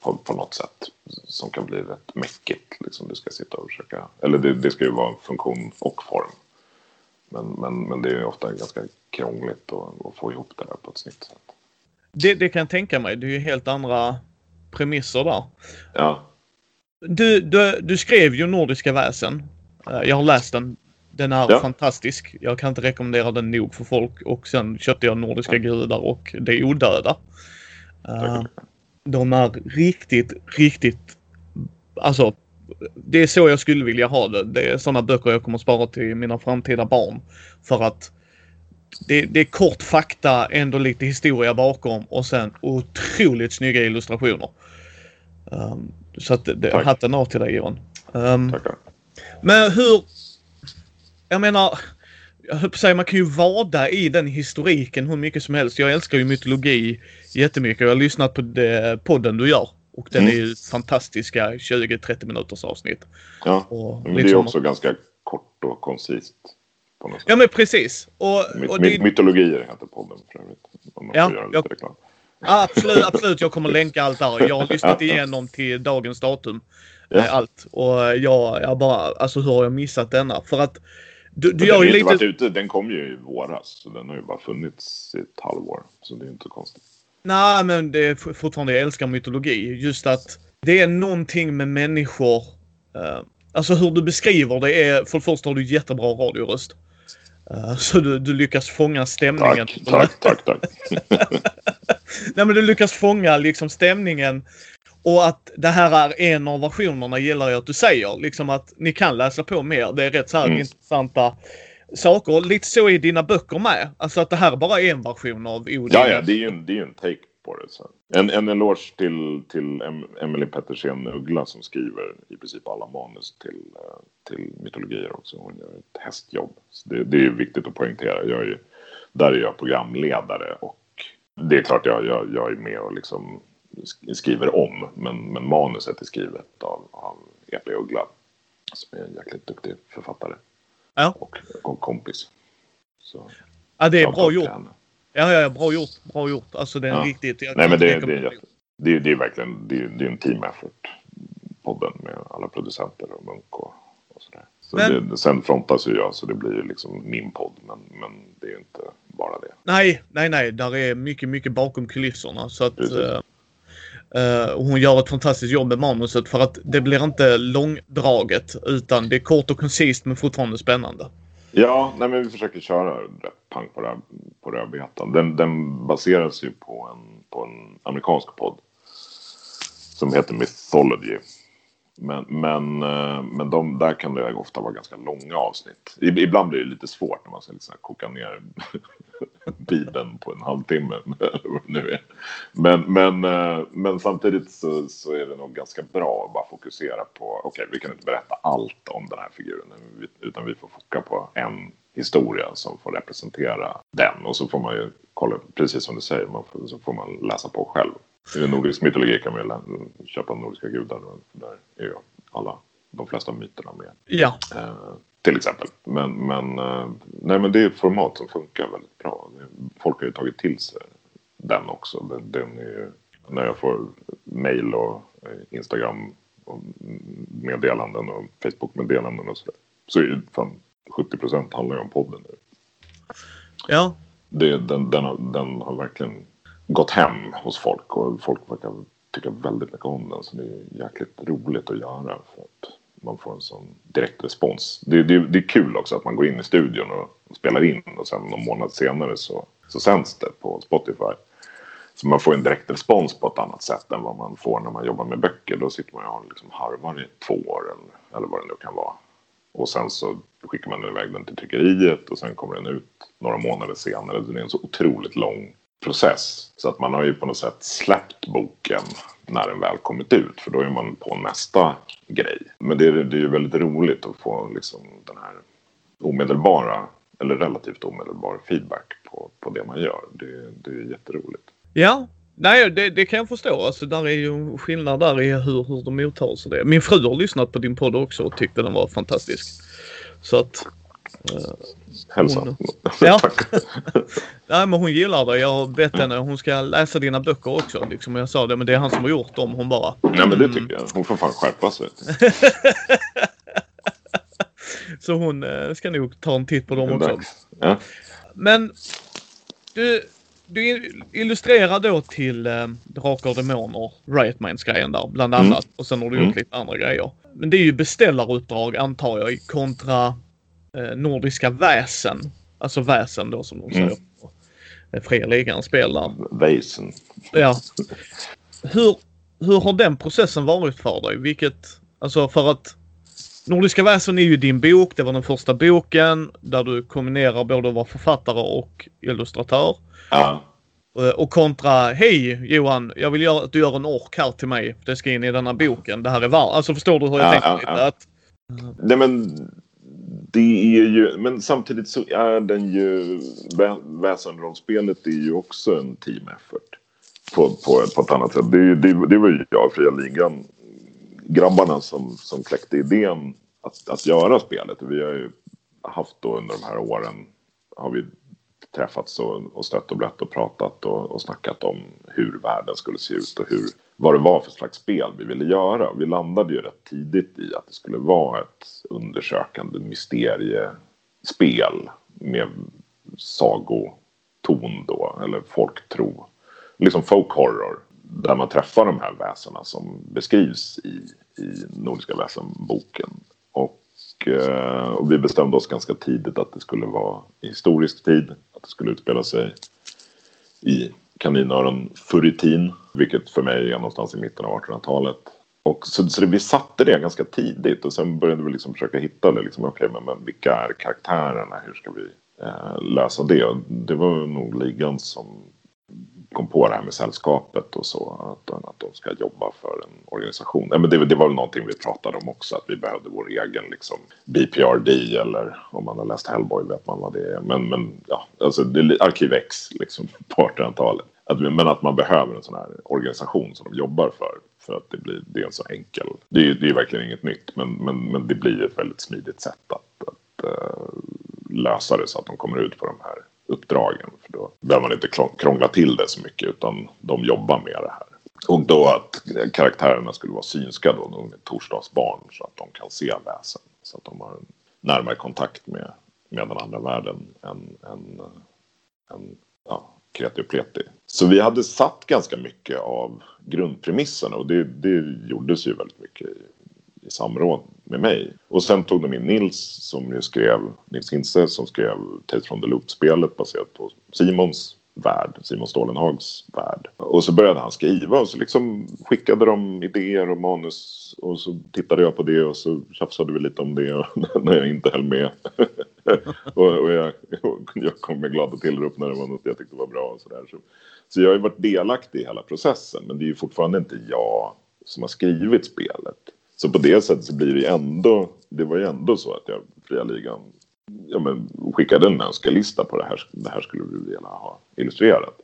på, på något sätt som kan bli rätt mäckigt. Liksom. Du ska sitta och försöka, eller det, det ska ju vara funktion och form. Men, men, men det är ofta ganska krångligt att, att få ihop det där på ett snyggt sätt. Det, det kan jag tänka mig. Det är ju helt andra premisser där. Ja. Du, du, du skrev ju Nordiska väsen. Eh, jag har läst den. Den är ja. fantastisk. Jag kan inte rekommendera den nog för folk. Och sen köpte jag Nordiska ja. gudar och Det odöda. Uh, de är riktigt, riktigt, alltså det är så jag skulle vilja ha det. Det är sådana böcker jag kommer spara till mina framtida barn. För att det, det, är kort fakta, ändå lite historia bakom och sen otroligt snygga illustrationer. Um, så att det, hatten av till dig Johan. Um, Tackar. Men hur... Jag menar, jag på säga, man kan ju vada i den historiken hur mycket som helst. Jag älskar ju mytologi jättemycket. Jag har lyssnat på det, podden du gör. Och den mm. är ju fantastiska 20-30 minuters avsnitt. Ja, och men liksom... det är liksom- också ganska kort och koncist. Ja men precis. Och, My, och det... Mytologier heter podden för övrigt. Ja, jag... Absolut, absolut. Jag kommer länka allt där. Jag har lyssnat igenom till dagens datum. Ja. Allt. Och jag, jag bara, alltså hur har jag missat denna? För att du, du gör ju lite... Varit ute, den kom ju i våras. Så den har ju bara funnits i ett halvår. Så det är inte konstigt. Nej, men det är fortfarande, jag älskar mytologi. Just att det är någonting med människor. Uh, alltså hur du beskriver det är, för det första har du jättebra radioröst. Uh, så du, du lyckas fånga stämningen. Tack, tack, tack, tack. Nej men du lyckas fånga liksom stämningen. Och att det här är en av versionerna gillar jag att du säger. Liksom att ni kan läsa på mer. Det är rätt så här mm. intressanta saker. Lite så i dina böcker med. Alltså att det här är bara en version av Odin. Ja, ja, det är ju en, det är en take på det. Så. En, en eloge till, till Emily Pettersen Uggla som skriver i princip alla manus till, eh, till mytologier också. Hon gör ett hästjobb. Så det, det är viktigt att poängtera. Jag är, där är jag programledare och det är klart jag, jag, jag är med och liksom skriver om. Men, men manuset är skrivet av, av Epi Uggla. Som är en jäkligt duktig författare. Ja. Och, och kompis. Så, ja, det är bra gjort. Ja, ja, bra gjort. Bra gjort. Alltså det är ja. riktigt. Nej, men det, det, är, det, är, det är verkligen det är, det är en team effort. Podden med alla producenter och Munk och, och sådär. Så men... det, sen frontas ju jag så det blir liksom min podd. Men, men det är inte bara det. Nej, nej, nej. Där är mycket, mycket bakom kulisserna. Så att, Uh, hon gör ett fantastiskt jobb med manuset för att det blir inte långdraget utan det är kort och koncist men fortfarande spännande. Ja, nej men vi försöker köra rätt pang på, det, på rödbetan. Den, den baseras ju på en, på en amerikansk podd som heter Mythology. Men, men, eh, men de, där kan det ofta vara ganska långa avsnitt. Ibland blir det lite svårt när man ska liksom koka ner Bibeln på en halvtimme. nu är. Men, men, eh, men samtidigt så, så är det nog ganska bra att bara fokusera på, okej okay, vi kan inte berätta allt om den här figuren. Utan vi får fokusera på en historia som får representera den. Och så får man ju kolla, precis som du säger, man får, så får man läsa på själv. I nordisk mytologi kan man ju köpa nordiska gudar. Där är ju alla, de flesta myterna med. Ja. Eh, till exempel. Men, men, eh, nej, men det är ett format som funkar väldigt bra. Folk har ju tagit till sig den också. Den, den är, när jag får mail och eh, Instagram och meddelanden och Facebook-meddelanden och sådär. Så är ju fan 70 procent handlar ju om podden nu. Ja. Det, den, den, har, den har verkligen gått hem hos folk och folk verkar tycka väldigt mycket om den. Så det är jäkligt roligt att göra för att man får en sån direkt respons. Det, det, det är kul också att man går in i studion och spelar in och sen någon månad senare så, så sänds det på Spotify. Så man får en direkt respons på ett annat sätt än vad man får när man jobbar med böcker. Då sitter man och liksom harvar i två år eller, eller vad det nu kan vara. Och sen så skickar man iväg den till tryckeriet och sen kommer den ut några månader senare. Det är en så otroligt lång process. Så att man har ju på något sätt släppt boken när den väl kommit ut. För då är man på nästa grej. Men det är, det är ju väldigt roligt att få liksom den här omedelbara eller relativt omedelbar feedback på, på det man gör. Det, det är jätteroligt. Ja, nej det, det kan jag förstå. Alltså där är ju skillnad där i hur, hur de mottas det. Min fru har lyssnat på din podd också och tyckte den var fantastisk. Så att Hälsa. Hon, ja. Nej men hon gillar det. Jag har bett henne. Hon ska läsa dina böcker också. Liksom. Jag sa det men det är han som har gjort dem. Hon bara. Nej men det mm. tycker jag. Hon får fan skärpa sig. Så hon äh, ska nog ta en titt på dem också. Ja. Men du, du illustrerar då till äh, Drakar och Demoner, Riot Minds grejen där bland mm. annat. Mm. Och sen har du gjort mm. lite andra grejer. Men det är ju beställaruppdrag antar jag kontra eh, nordiska väsen. Alltså väsen då som de säger. Mm. fria ligan-spel där. Väsen. Ja. Hur, hur har den processen varit för dig? Vilket, alltså för att Nordiska väsen är ju din bok. Det var den första boken där du kombinerar både att vara författare och illustratör. Ja. Eh, Och kontra, hej Johan, jag vill göra, att du gör en ork här till mig. Det ska in i denna boken. Det här är varmt. Alltså förstår du hur jag Ja, tänker ja, ja. Att, Nej men det är ju, men samtidigt så är den ju, vä- väsenrollspelet är ju också en team effort. På, på, på ett annat sätt. Det, det, det var ju jag och Fria Ligan, grabbarna som, som kläckte idén att, att göra spelet. Vi har ju haft då under de här åren, har vi träffats och, och stött och blött och pratat och, och snackat om hur världen skulle se ut och hur, vad det var för slags spel vi ville göra. Vi landade ju rätt tidigt i att det skulle vara ett undersökande mysteriespel med sagoton då, eller folktro. Liksom folk horror, där man träffar de här väsena som beskrivs i, i Nordiska väsenboken. Och, eh, och vi bestämde oss ganska tidigt att det skulle vara i historisk tid, att det skulle utspela sig i kaninöron furitin, vilket för mig är någonstans i mitten av 1800-talet. Och så, så det, vi satte det ganska tidigt och sen började vi liksom försöka hitta det. Liksom, okay, men, men vilka är karaktärerna? Hur ska vi eh, lösa det? Och det var nog ligan som kom på det här med sällskapet och så. Att, att de ska jobba för en organisation. Men det, det var väl någonting vi pratade om också. Att vi behövde vår egen liksom, BPRD eller om man har läst Hellboy vet man vad det är. Men, men ja, alltså det är Arkiv X liksom, på 1800-talet. Att, men att man behöver en sån här organisation som de jobbar för. För att det blir det är en så enkel. Det är, det är verkligen inget nytt. Men, men, men det blir ett väldigt smidigt sätt att, att uh, lösa det så att de kommer ut på de här uppdragen. För då behöver man inte krångla till det så mycket utan de jobbar med det här. Och då att karaktärerna skulle vara synska då, de är torsdagsbarn så att de kan se väsen. Så att de har en närmare kontakt med, med den andra världen än, än, än ja, kreti och pleti. Så vi hade satt ganska mycket av grundpremisserna och det, det gjordes ju väldigt mycket i, i samråd med mig. Och sen tog de in Nils som ju skrev, Nils Hintze som skrev Tales from the Loop-spelet baserat på Simons värld, Simon Stålenhags värld. Och så började han skriva och så liksom skickade de idéer och manus och så tittade jag på det och så tjafsade vi lite om det när jag inte höll med. och, och jag, jag kom med glada tillrop när det var något jag tyckte var bra och sådär. Så, så jag har ju varit delaktig i hela processen men det är ju fortfarande inte jag som har skrivit spelet. Så på det sättet så blir det ju ändå, det var ju ändå så att jag, Fria Ligan, ja, men skickade en önskelista på det här, det här skulle vi vilja ha illustrerat.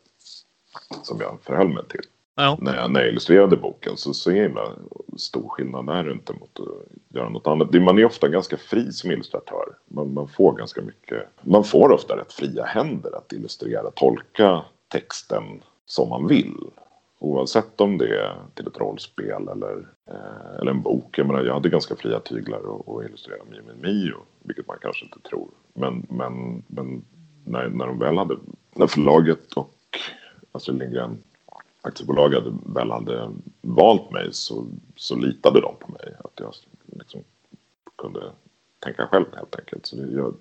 Som jag förhöll mig till. ja. När jag, när jag illustrerade boken så så himla stor skillnad är det inte mot att göra något annat. Man är ofta ganska fri som illustratör. Man, man får ganska mycket, man får ofta rätt fria händer att illustrera, tolka texten som man vill. Oavsett om det är till ett rollspel eller, eh, eller en bok. Jag, menar, jag hade ganska fria tyglar att illustrera Mio min Mio, vilket man kanske inte tror. Men, men, men när, när de väl hade, när förlaget och Astrid Lindgren aktiebolag hade, väl hade valt mig så, så litade de på mig. Att jag liksom kunde tänka själv helt enkelt. Så det, jag,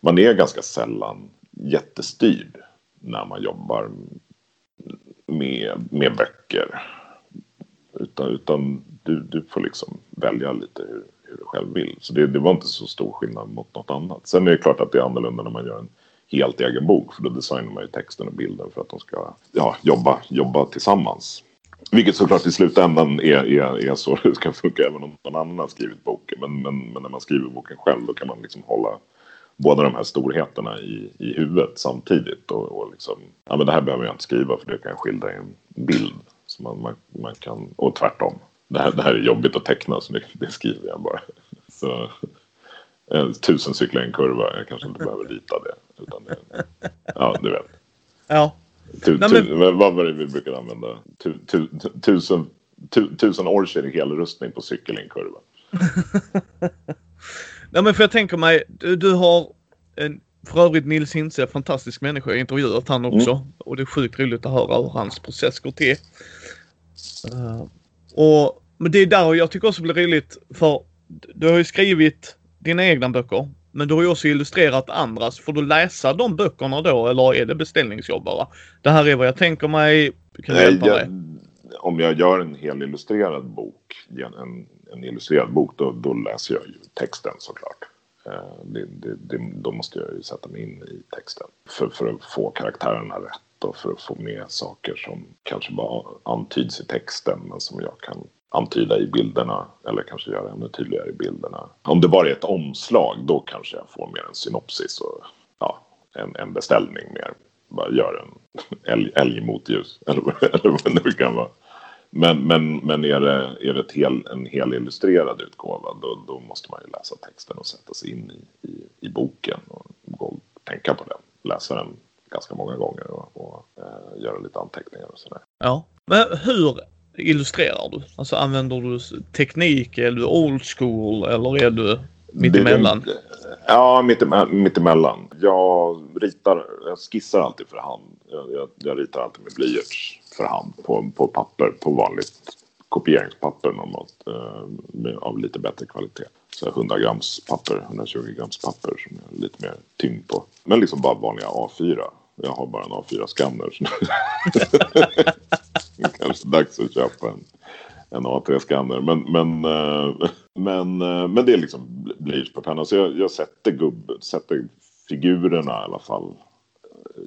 man är ganska sällan jättestyrd när man jobbar med, med böcker. Utan, utan du, du får liksom välja lite hur, hur du själv vill. Så det, det var inte så stor skillnad mot något annat. Sen är det klart att det är annorlunda när man gör en helt egen bok. För då designar man ju texten och bilden för att de ska ja, jobba, jobba tillsammans. Vilket såklart i slutändan är, är, är så det ska funka även om någon annan har skrivit boken. Men, men, men när man skriver boken själv då kan man liksom hålla båda de här storheterna i, i huvudet samtidigt. Och, och liksom, ja men det här behöver jag inte skriva för det kan skildra en bild. Så man, man, man kan, och tvärtom. Det här, det här är jobbigt att teckna så det, det skriver jag bara. Så, eh, tusen cyklar i en kurva, jag kanske inte behöver rita det. Utan det ja, du vet. ja. Tu, Nej, tu, vad var det vi brukade använda? Tu, tu, tu, tusen, tu, tusen orcher i helrustning på cykel i en kurva. Nej men för jag tänker mig, du, du har en, för övrigt Nils Hintze, fantastisk människa. Jag har intervjuat han också. Och det är sjukt roligt att höra hur hans process går till. Eh, och, men det är där jag tycker också blir roligt för du har ju skrivit dina egna böcker. Men du har ju också illustrerat andras. Får du läsa de böckerna då eller är det beställningsjobb bara? Det här är vad jag tänker mig. Kan hjälpa mig? Om jag gör en hel illustrerad bok, en, en illustrerad bok, då, då läser jag ju texten såklart. Eh, det, det, det, då måste jag ju sätta mig in i texten för, för att få karaktärerna rätt och för att få med saker som kanske bara antyds i texten men som jag kan antyda i bilderna eller kanske göra ännu tydligare i bilderna. Om det bara är ett omslag då kanske jag får mer en synopsis och ja, en, en beställning mer. Bara gör en älg, älg mot ljus eller, eller vad det nu kan vara. Men, men, men är det, är det hel, en hel illustrerad utgåva då, då måste man ju läsa texten och sätta sig in i, i, i boken och gå och tänka på den. Läsa den ganska många gånger och, och eh, göra lite anteckningar och sådär. Ja, men hur illustrerar du? Alltså använder du teknik? Är du old school eller är du mittemellan? Ja, mittemellan. Jag ritar, jag skissar alltid för hand. Jag, jag, jag ritar alltid med blyerts för hand på, på papper, på vanligt kopieringspapper normalt eh, av lite bättre kvalitet. Så 100 grams papper, 120 grams papper som är lite mer tyngd på. Men liksom bara vanliga A4. Jag har bara en A4-skanner. kanske dags att köpa en, en A3-skanner. Men, men, eh, men, eh, men det är liksom blyerts på pennan. Så jag, jag sätter, gubb, sätter figurerna i alla fall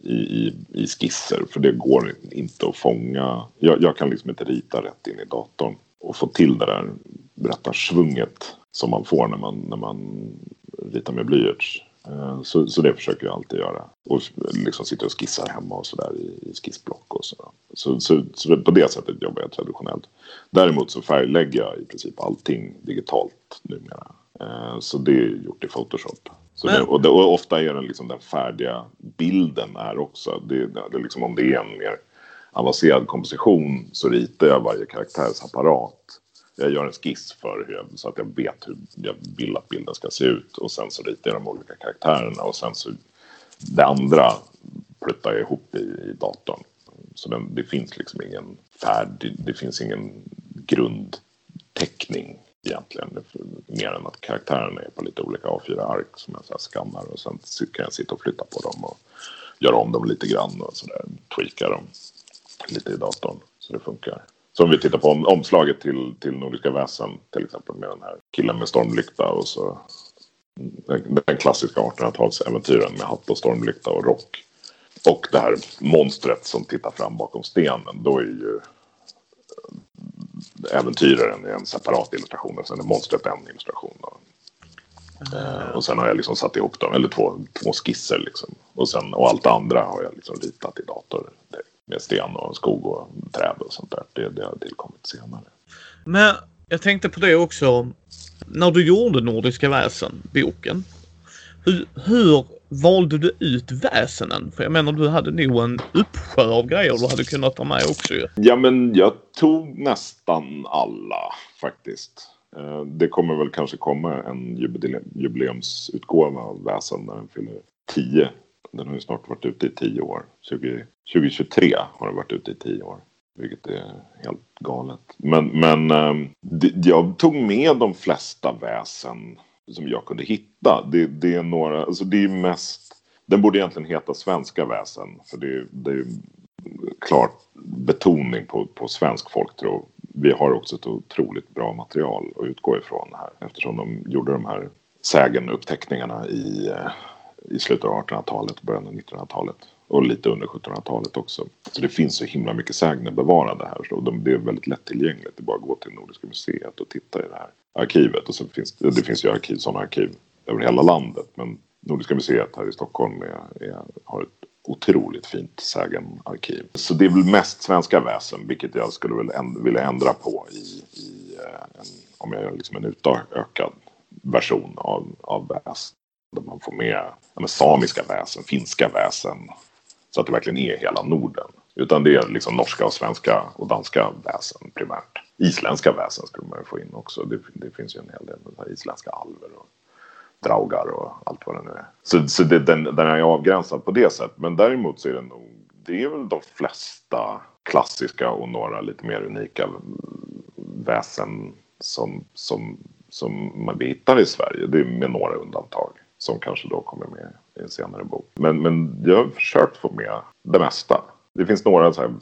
i, i, i skisser. För det går inte att fånga. Jag, jag kan liksom inte rita rätt in i datorn och få till det där rätta som man får när man, när man ritar med blyerts. Eh, så, så det försöker jag alltid göra. Och liksom sitter och skissar hemma och sådär i, i skissblock och så. Så, så. så, på det sättet jobbar jag traditionellt. Däremot så färglägger jag i princip allting digitalt numera. Eh, så det är gjort i Photoshop. Så det, och, det, och, ofta är den, liksom den färdiga bilden är också. Det, det, liksom, om det är en mer avancerad komposition så ritar jag varje karaktärs apparat jag gör en skiss för hur jag, så att jag vet hur jag vill att bilden ska se ut. Och sen så ritar jag de olika karaktärerna och sen så det andra pluttar jag ihop i, i datorn. Så den, det finns liksom ingen färdig, det finns ingen grundteckning egentligen. Mer än att karaktärerna är på lite olika A4-ark som jag så skannar och sen kan jag sitta och flytta på dem och göra om dem lite grann och sådär, tweaka dem lite i datorn så det funkar. Så om vi tittar på om, omslaget till, till Nordiska väsen till exempel med den här killen med stormlykta och så den, den klassiska 1800-talsäventyren med hatt och stormlykta och rock. Och det här monstret som tittar fram bakom stenen. Då är ju äventyraren är en separat illustration och sen är monstret en illustration. Då. Mm. och sen har jag liksom satt ihop dem, eller två, två skisser liksom. Och, sen, och allt andra har jag liksom ritat i dator med sten och skog och träd och sånt där. Det, det har tillkommit senare. Men jag tänkte på det också. När du gjorde Nordiska väsen, boken. Hur, hur valde du ut väsenen? För jag menar du hade nog en uppsjö av grejer du hade kunnat ta med också ju. Ja men jag tog nästan alla faktiskt. Eh, det kommer väl kanske komma en jubileumsutgåva av väsen när den fyller 10 den har ju snart varit ute i tio år. 20, 2023 har den varit ute i tio år. Vilket är helt galet. Men, men eh, jag tog med de flesta väsen som jag kunde hitta. Det, det är några, alltså det är mest, den borde egentligen heta svenska väsen. För det, det är klart betoning på, på svensk folktro. Vi har också ett otroligt bra material att utgå ifrån här. Eftersom de gjorde de här sägenuppteckningarna i eh, i slutet av 1800-talet, början av 1900-talet och lite under 1700-talet också. Så det finns så himla mycket sägner bevarade här så de, det är väldigt lättillgängligt. Det är bara att gå till Nordiska museet och titta i det här arkivet. Och så finns, det finns ju arkiv, sådana arkiv över hela landet men Nordiska museet här i Stockholm är, är, har ett otroligt fint sägenarkiv. Så det är väl mest svenska väsen, vilket jag skulle väl änd vilja ändra på i, i eh, en, om jag gör liksom en utökad version av, av väsen där man får med ja, samiska väsen, finska väsen. Så att det verkligen är hela Norden. Utan det är liksom norska och svenska och danska väsen primärt. Isländska väsen skulle man ju få in också. Det, det finns ju en hel del isländska alver och draugar och allt vad det nu är. Så, så det, den, den är avgränsad på det sättet. Men däremot så är det nog, det är väl de flesta klassiska och några lite mer unika väsen som, som, som man hittar i Sverige. Det är med några undantag. som kanske då kommer med i en senare bok. Men, men jag har försökt få med det mesta. Det finns några så här,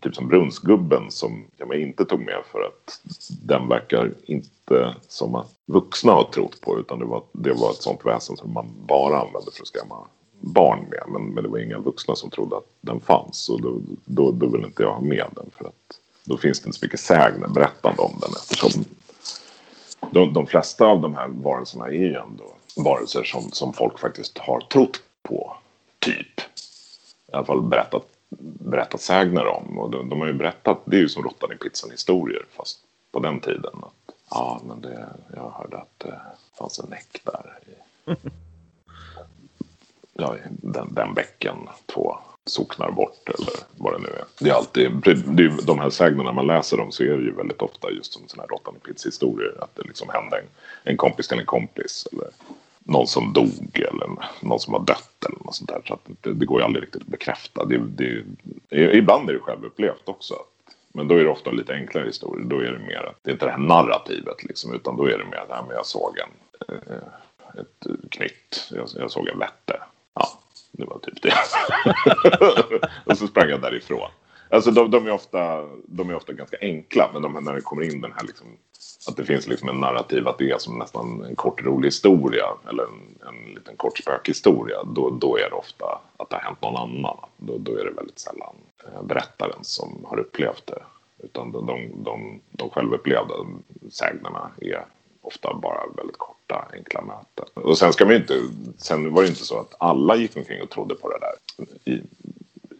typ som Brunnsgubben som jag inte tog med för att den verkar inte som att vuxna har trott på utan det var, det var ett sånt väsen som man bara använde för att skrämma barn med. Men, men det var inga vuxna som trodde att den fanns och då, då, då vill inte jag ha med den för att då finns det inte så mycket sägner berättande om den eftersom de, de flesta av de här varelserna är ju ändå varelser som, som folk faktiskt har trott på. Typ. I alla fall berättat, berättat sägner om. Och de, de har ju berättat, det är ju som råttan i pizzan historier fast på den tiden. Att, ja, men det, jag hörde att det fanns en näck där. I, ja, den, den bäcken två socknar bort eller vad det nu är. Det är alltid, det är, de här sägnerna man läser om så är det ju väldigt ofta just som sådana här råttan i pizza historier. Att det liksom hände en, en kompis till en kompis. Eller någon som dog eller någon som har dött eller något sånt där. Så att det, det går ju aldrig riktigt att bekräfta. Det, det, ibland är det självupplevt också. Men då är det ofta lite enklare historier. Då är det mer att det är inte det här narrativet liksom. Utan då är det mer att här, jag såg en, eh, ett knytt. Jag, jag såg en vätte. Ja, det var typ det. och så sprang jag därifrån. Alltså de, de, är ofta, de är ofta ganska enkla, men de, när det kommer in den här liksom, att det finns liksom en narrativ att det är som nästan en kort rolig historia eller en, en liten kort spökhistoria, då, då är det ofta att det har hänt någon annan. Då, då är det väldigt sällan eh, berättaren som har upplevt det. Utan de, de, de, de självupplevda sägnerna är ofta bara väldigt korta, enkla möten. Och sen ska man inte, sen var det inte så att alla gick omkring och trodde på det där i,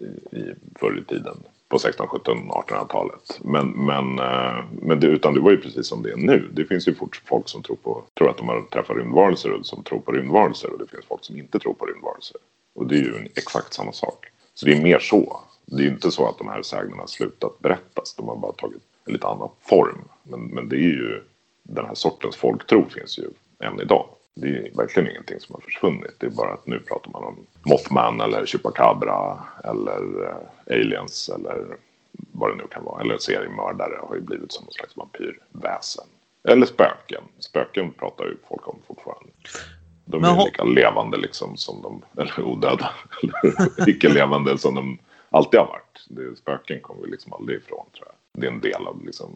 i, i förr i tiden på 16, 17, 1800-talet. Men, men, eh, men det, utan det var ju precis som det är nu. Det finns ju fort folk som tror, på, tror att de har träffat rymdvarelser och som tror på rymdvarelser och det finns folk som inte tror på rymdvarelser. Och det är ju exakt samma sak. Så det är mer så. Det är ju inte så att de här sägnerna har slutat berättas. De har bara tagit en lite annan form. Men, men det är ju den här sortens folktro finns ju än idag. Det är verkligen ingenting som har försvunnit. Det är bara att nu pratar man om Mothman eller Chupacabra eller eh, aliens eller vad det nu kan vara. Eller seriemördare har ju blivit som någon slags vampyrväsen. Eller spöken. Spöken pratar ju folk om fortfarande. De är har... lika levande liksom som de, eller odöda, eller icke-levande som de alltid har varit. Det, spöken kommer vi liksom aldrig ifrån tror jag. Det är en del av liksom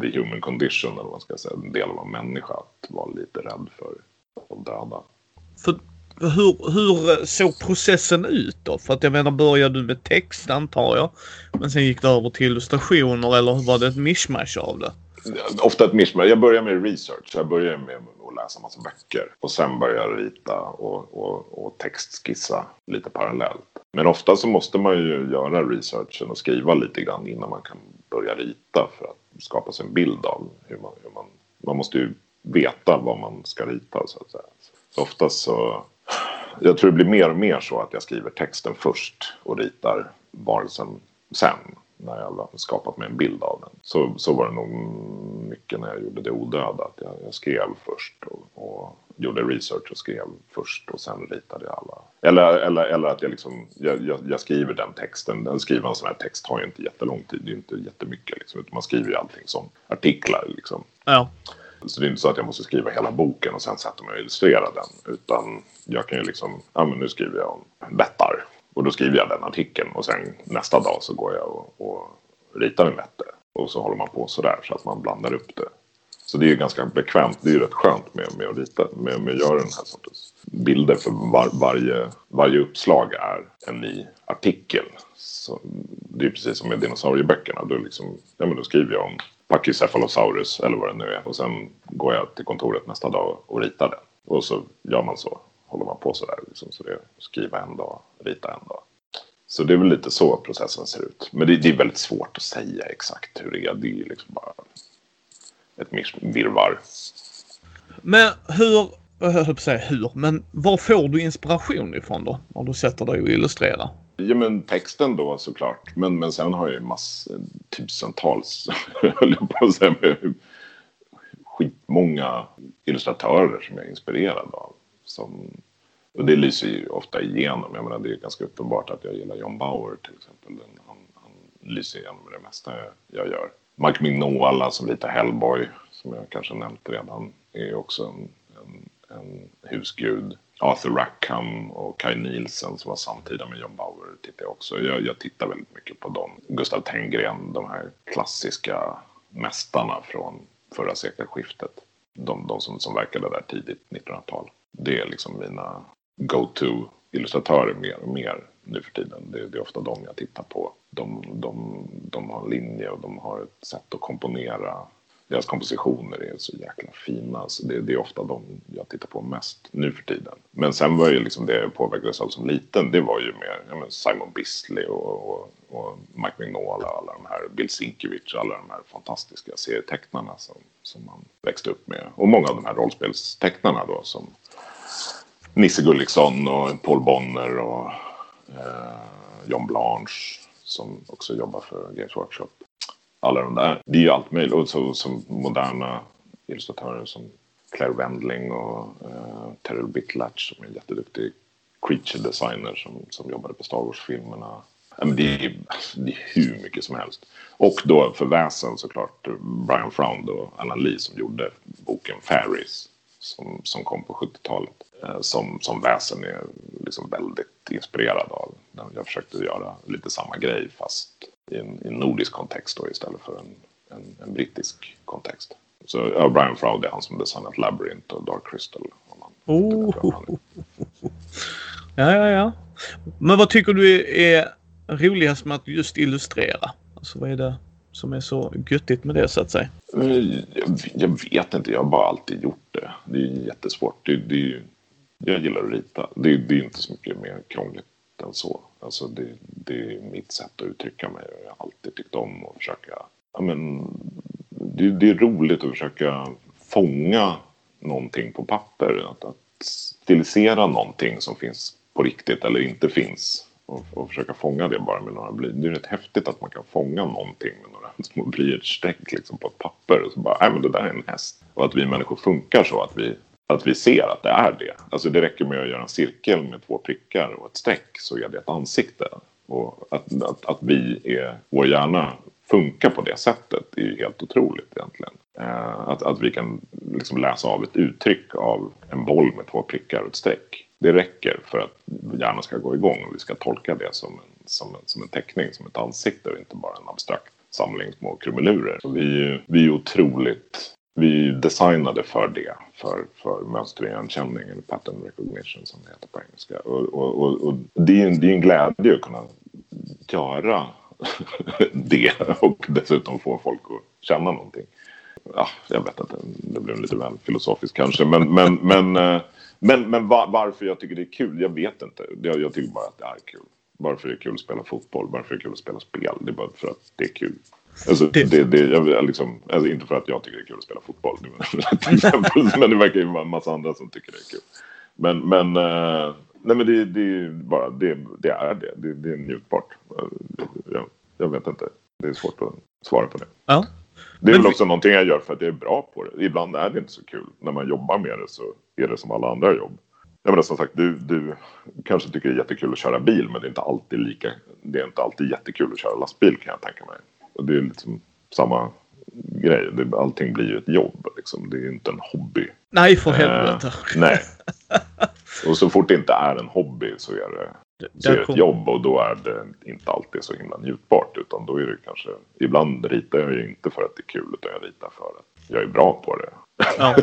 the human condition, eller vad man ska säga, en del av en människa att vara lite rädd för döda. För hur, hur såg processen ut då? För att jag menar, började du med text antar jag, men sen gick det över till illustrationer eller var det ett mishmash av det? Ofta ett mishmash. Jag började med research. Jag började med att läsa massa böcker och sen började jag rita och, och, och textskissa lite parallellt. Men ofta så måste man ju göra researchen och skriva lite grann innan man kan börja rita för att skapa sig en bild av hur man, hur man, man måste ju veta vad man ska rita så att säga. Så oftast så, jag tror det blir mer och mer så att jag skriver texten först och ritar varelsen sen när jag har skapat mig en bild av den. Så, så var det nog mycket när jag gjorde Det odöda. Att jag, jag skrev först och, och, gjorde research och skrev först och sen ritade jag alla. Eller, eller, eller att jag, liksom, jag, jag, jag skriver den texten. Den skriva en sån här text tar ju inte jättelång tid. Det är inte jättemycket. Liksom, utan man skriver ju allting som artiklar. Liksom. Ja. Så det är inte så att jag måste skriva hela boken och sen sätta mig och illustrera den. Utan jag kan ju liksom, ja men nu skriver jag om bettar. Och då skriver jag den artikeln och sen nästa dag så går jag och, och ritar en vätte. Och så håller man på sådär så att man blandar upp det. Så det är ju ganska bekvämt, det är ju rätt skönt med, med att rita, med, med att göra den här sortens bilder. För var, varje, varje uppslag är en ny artikel. Så det är precis som med dinosaurieböckerna. Då, liksom, ja, men då skriver jag om Pachycephalosaurus eller vad det nu är. Och sen går jag till kontoret nästa dag och ritar den. Och så gör man så. Håller man på sådär. Liksom, så det är skriva en dag, rita en dag. Så det är väl lite så processen ser ut. Men det, det är väldigt svårt att säga exakt hur det är. Det är liksom bara ett virrvarr. Men hur, jag höll på att säga hur, men var får du inspiration ifrån då? När du sätter dig och illustrerar? Ja men texten då såklart. Men, men sen har jag ju massor, tusentals, höll jag på att säga, med skitmånga illustratörer som jag är inspirerad av. Som, och det lyser ju ofta igenom. Jag menar det är ganska uppenbart att jag gillar John Bauer till exempel. Han, han lyser igenom det mesta jag, jag gör. Mike Mignola som ritar Hellboy, som jag kanske nämnt redan, är också en, en, en husgud. Arthur Rackham och Kai Nielsen som var samtida med John Bauer tittar jag också. Jag, jag tittar väldigt mycket på dem. Gustav Tenggren, de här klassiska mästarna från förra sekelskiftet. De, de som, som verkade där tidigt 1900-tal. Det är liksom mina go-to illustratörer mer och mer nu för tiden. Det, det, är ofta de jag tittar på. De, de, de har en linje och de har ett sätt att komponera. Deras kompositioner är så jäkla fina. Så det, det är ofta de jag tittar på mest nu för tiden. Men sen var ju liksom det jag påverkades av som liten. Det var ju mer ja, Simon Bisley och, och, och Mike Mignola. Alla de här, Bill Sienkiewicz. Alla de här fantastiska serietecknarna som, som man växte upp med. Och många av de här rollspelstecknarna då som Nisse Gulliksson och Paul Bonner och eh, John Blanche som också jobbar för Games Workshop. Alla de där. Det är ju allt möjligt. Och så, som moderna illustratörer som Claire Wendling och eh, Terrell Bitlatch som är en jätteduktig creature designer som, som jobbade på Star Wars-filmerna. Det är, alltså, det är hur mycket som helst. Och då för väsen såklart Brian Fround och Alan Lee som gjorde boken Fairies som, som kom på 70-talet. Eh, som, som väsen är liksom väldigt inspirerad av. Jag försökte göra lite samma grej fast i en, i en nordisk kontext då, istället för en, en, en brittisk kontext. Så ja, Brian Froud är han som designat Labyrinth och Dark Crystal. Oh. Ja, ja, ja. Men vad tycker du är roligast med att just illustrera? Alltså vad är det som är så göttigt med det så att säga? Eh, jag, jag vet inte, jag har bara alltid gjort det. Det är jättesvårt. Det, det, jag gillar att rita. Det, det är inte så mycket mer krångligt än så. Alltså det, det är mitt sätt att uttrycka mig. Jag har alltid tyckt om att försöka... Ja, men, det, det är roligt att försöka fånga någonting på papper. Att, att stilisera någonting som finns på riktigt eller inte finns. Och, och försöka fånga det bara med några bly. Det är rätt häftigt att man kan fånga någonting med några små blyertsstreck liksom på ett papper. Och så bara, nej men det där är en häst. Och att vi människor funkar så att vi att vi ser att det är det. Alltså det räcker med att göra en cirkel med två prickar och ett streck så är det ett ansikte. Och att, att, att vi är, vår hjärna funkar på det sättet är ju helt otroligt egentligen. Eh, att, att vi kan liksom läsa av ett uttryck av en boll med två prickar och ett streck. Det räcker för att hjärnan ska gå igång och vi ska tolka det som en, som en, som en teckning, som ett ansikte och inte bara en abstrakt samling små krumelurer. Vi, vi är otroligt vi designade för det, för, för mönsterigenkänning eller pattern recognition som det heter på engelska. Och, och, och, och det, är en, det är en glädje att kunna göra det och dessutom få folk att känna någonting. Ja, jag vet inte, det blev lite väl filosofiskt kanske, men, men, men, eh, men, men var, varför jag tycker det är kul, jag vet inte. Jag, jag tycker bara att det är kul. Varför det är kul att spela fotboll, varför det är kul att spela spel, det är bara för att det är kul. Alltså, det... Det, det, liksom, alltså, inte för att jag tycker det är kul att spela fotboll. men det verkar ju vara en massa andra som tycker det är kul. Men, men, uh, nej, men det, det är bara det, det är det. Det, det är njutbart. Jag, jag vet inte. Det är svårt att svara på det. Ja. Det är väl också någonting jag gör för att jag är bra på det. Ibland är det inte så kul. När man jobbar med det så är det som alla andra jobb. Jag menar som sagt, du, du kanske tycker det är jättekul att köra bil men det är inte alltid lika. Det är inte alltid jättekul att köra lastbil kan jag tänka mig. Och det är liksom samma grej. Allting blir ju ett jobb. Liksom. Det är ju inte en hobby. Nej, för helvete. Eh, nej. Och så fort det inte är en hobby så är det, det så är det ett jobb och då är det inte alltid så himla njutbart. Utan då är det kanske, ibland ritar jag ju inte för att det är kul utan jag ritar för att jag är bra på det. Ja.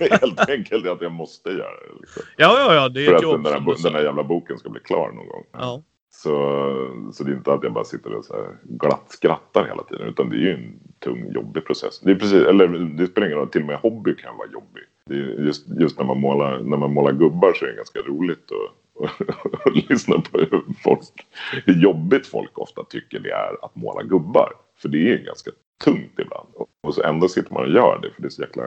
Helt enkelt att jag måste göra det. Liksom. Ja, ja, ja. Det är för ett att jobb. Den där, den där jävla boken ska bli klar någon gång. Ja. Så, så det är inte att jag bara sitter och så här glatt skrattar hela tiden. Utan det är ju en tung, jobbig process. Det, är precis, eller, det spelar ingen roll, till och med hobby kan vara jobbig. Det är just, just när, man målar, när man målar gubbar så är det ganska roligt att att lyssna på hur, folk, hur jobbigt folk ofta tycker det är att måla gubbar. För det är ganska tungt ibland. Och, och så ändå sitter man och gör det för det är så jäkla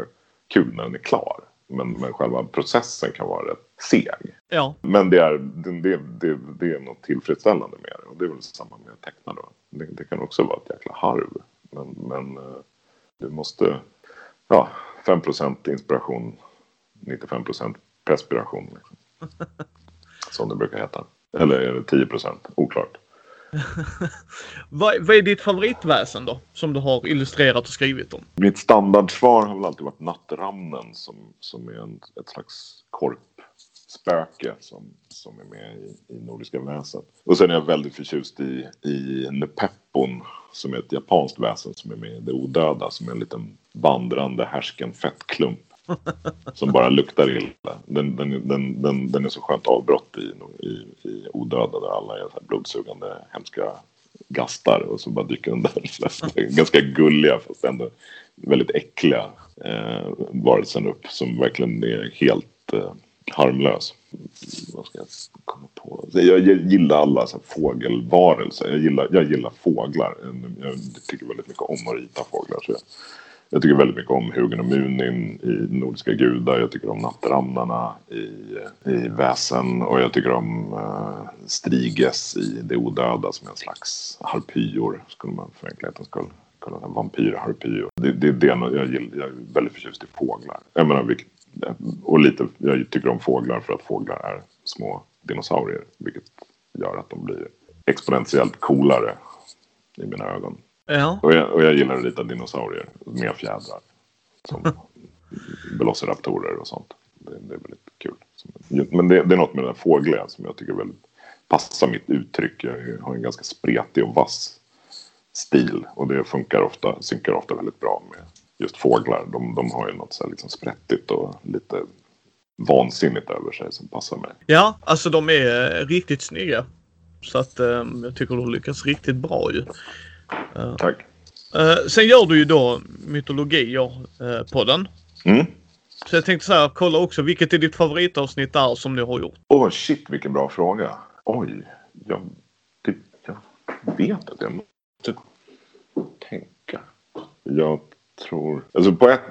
kul när den är klar. Men, men själva processen kan vara rätt seg. Ja. Men det är, det, det, det är något tillfredsställande med det. Och det är väl samma med att teckna då. Det, det kan också vara ett jäkla harv. Men, men eh, du måste... Ja, 5% inspiration, 95% perspiration. Liksom. Som det brukar heta. Eller är det 10% oklart. vad, vad är ditt favoritväsen då? Som du har illustrerat och skrivit om? Mitt standardsvar har väl alltid varit Nattramnen som, som är en, ett slags korpspöke som, som är med i, i Nordiska väsen. Och sen är jag väldigt förtjust i, i Nepeppon som är ett japanskt väsen som är med i Det odöda som är en liten vandrande härsken fettklump som bara luktar illa. Den, den, den, den, den är så skönt avbrott i, i, i odöda där alla är så blodsugande hemska gastar och så bara dyker den där ganska gulliga fast ändå väldigt äckliga eh, varelsen upp som verkligen är helt eh, harmlös. Vad ska jag komma på? Jag, jag gillar alla så här, fågelvarelser. Jag gillar, jag gillar fåglar. Jag tycker väldigt mycket om att rita fåglar. Så jag, jag tycker väldigt mycket om Hugen och Munin i Nordiska gudar. Jag tycker om Nattramnarna i, i Väsen. Och jag tycker om uh, Striges i Det odöda som är en slags harpyor. Skulle man för enkelhetens skull kunna säga. Vampyrharpyor. Det, det är det jag gillar. Jag är väldigt förtjust i fåglar. Jag menar, vilket, och lite, jag tycker om fåglar för att fåglar är små dinosaurier. Vilket gör att de blir exponentiellt coolare i mina ögon. Ja. Och, jag, och jag gillar att rita dinosaurier med fjädrar. Som velociraptorer och sånt. Det, det, är väldigt kul. Men det, det, är något med den här fågliga som jag tycker väldigt passar mitt uttryck. Jag har en ganska spretig och vass stil. Och det funkar ofta, synkar ofta väldigt bra med just fåglar. De, de har ju något så här liksom sprättigt och lite vansinnigt över sig som passar mig. Ja, alltså de är riktigt snygga. Så att um, jag tycker de lyckas riktigt bra ju. Tack. Uh, sen gör du ju då mytologier uh, podden. Mm. Så jag tänkte så här, kolla också vilket är ditt favoritavsnitt där som du har gjort? Åh oh, shit vilken bra fråga. Oj, jag, det, jag vet att jag måste tänka. Jag tror, alltså på ett,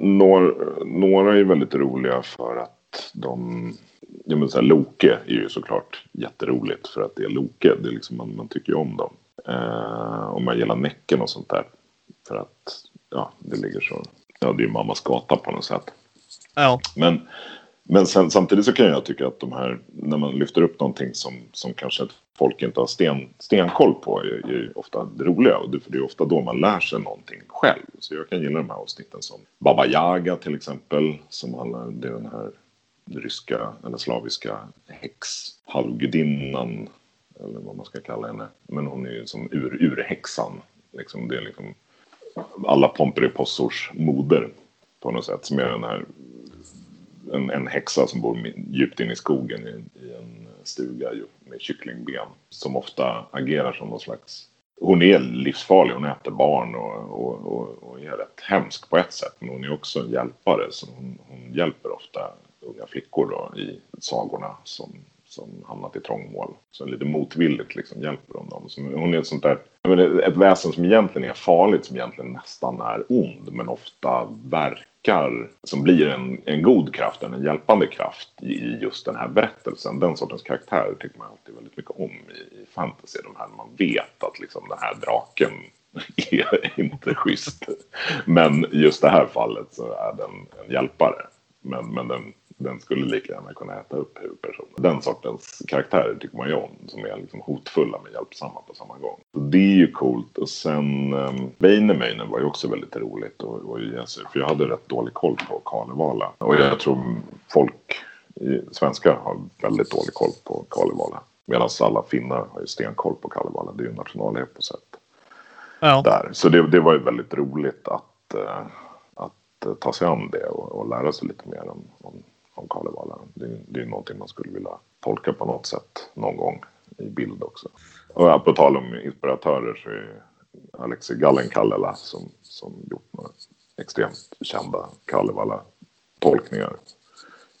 några, några är väldigt roliga för att de Ja, men så här, Loke är ju såklart jätteroligt för att det är Loke. Det är liksom, man, man tycker ju om dem. Eh, och man gillar Näcken och sånt där. För att ja, det ligger så. Ja, det är ju mammas gata på något sätt. Ja. Men, men sen, samtidigt så kan jag tycka att de här, när man lyfter upp någonting som, som kanske folk inte har sten, stenkoll på, är, är ofta det roliga. Och det, för det är ofta då man lär sig någonting själv. Så jag kan gilla de här avsnitten som Baba Yaga till exempel. Som handlar, det är den här ryska eller slaviska häxhalvgudinnan eller vad man ska kalla henne. Men hon är ju som ur, urhäxan. Liksom, det är liksom alla Pomperipossors moder på något sätt. Som är den här, en, en häxa som bor djupt inne i skogen i, i en stuga med kycklingben. Som ofta agerar som någon slags hon är livsfarlig, hon äter barn och, och, och, och, är rätt hemsk på ett sätt. Men hon är också en hjälpare, så hon, hon hjälper ofta unga flickor då, i sagorna som som hamnat i trångmål. Så lite motvilligt liksom hjälper hon dem. Så hon är ett sånt där, ett väsen som egentligen är farligt, som egentligen nästan är ond, men ofta verkar som blir en, en god kraft, en hjälpande kraft i just den här berättelsen. Den sortens karaktär tycker man alltid väldigt mycket om i, i fantasy. De här man vet att liksom den här draken är inte schysst. Men just det här fallet så är den en hjälpare. Men, men den den skulle lika gärna kunna äta upp huvudpersonen. Den sortens karaktärer tycker man ju om. Som är liksom hotfulla men hjälpsamma på samma gång. Så det är ju coolt. Och sen um, Väinämöinen var ju också väldigt roligt. Och, och för jag hade rätt dålig koll på Kalevala. Och jag tror folk svenskar har väldigt dålig koll på Kalevala. Medan alla finnar har ju stenkoll på Kalevala. Det är ju nationaleposet. Ja. Där. Så det, det var ju väldigt roligt att, uh, att ta sig an det och, och lära sig lite mer om, om om Kalevala. Det, det är någonting man skulle vilja tolka på något sätt någon gång i bild också. Och på tal om inspiratörer så är Alexi Gallenkallela som, som gjort några extremt kända Kalevala-tolkningar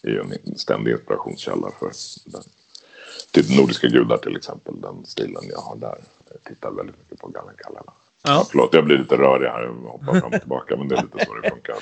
är ju en ständig inspirationskälla för den. Till Nordiska gudar till exempel, den stilen jag har där. Jag tittar väldigt mycket på Gallenkallela. Ja. Förlåt, jag blir lite rörig här och hoppar fram och tillbaka, men det är lite så det funkar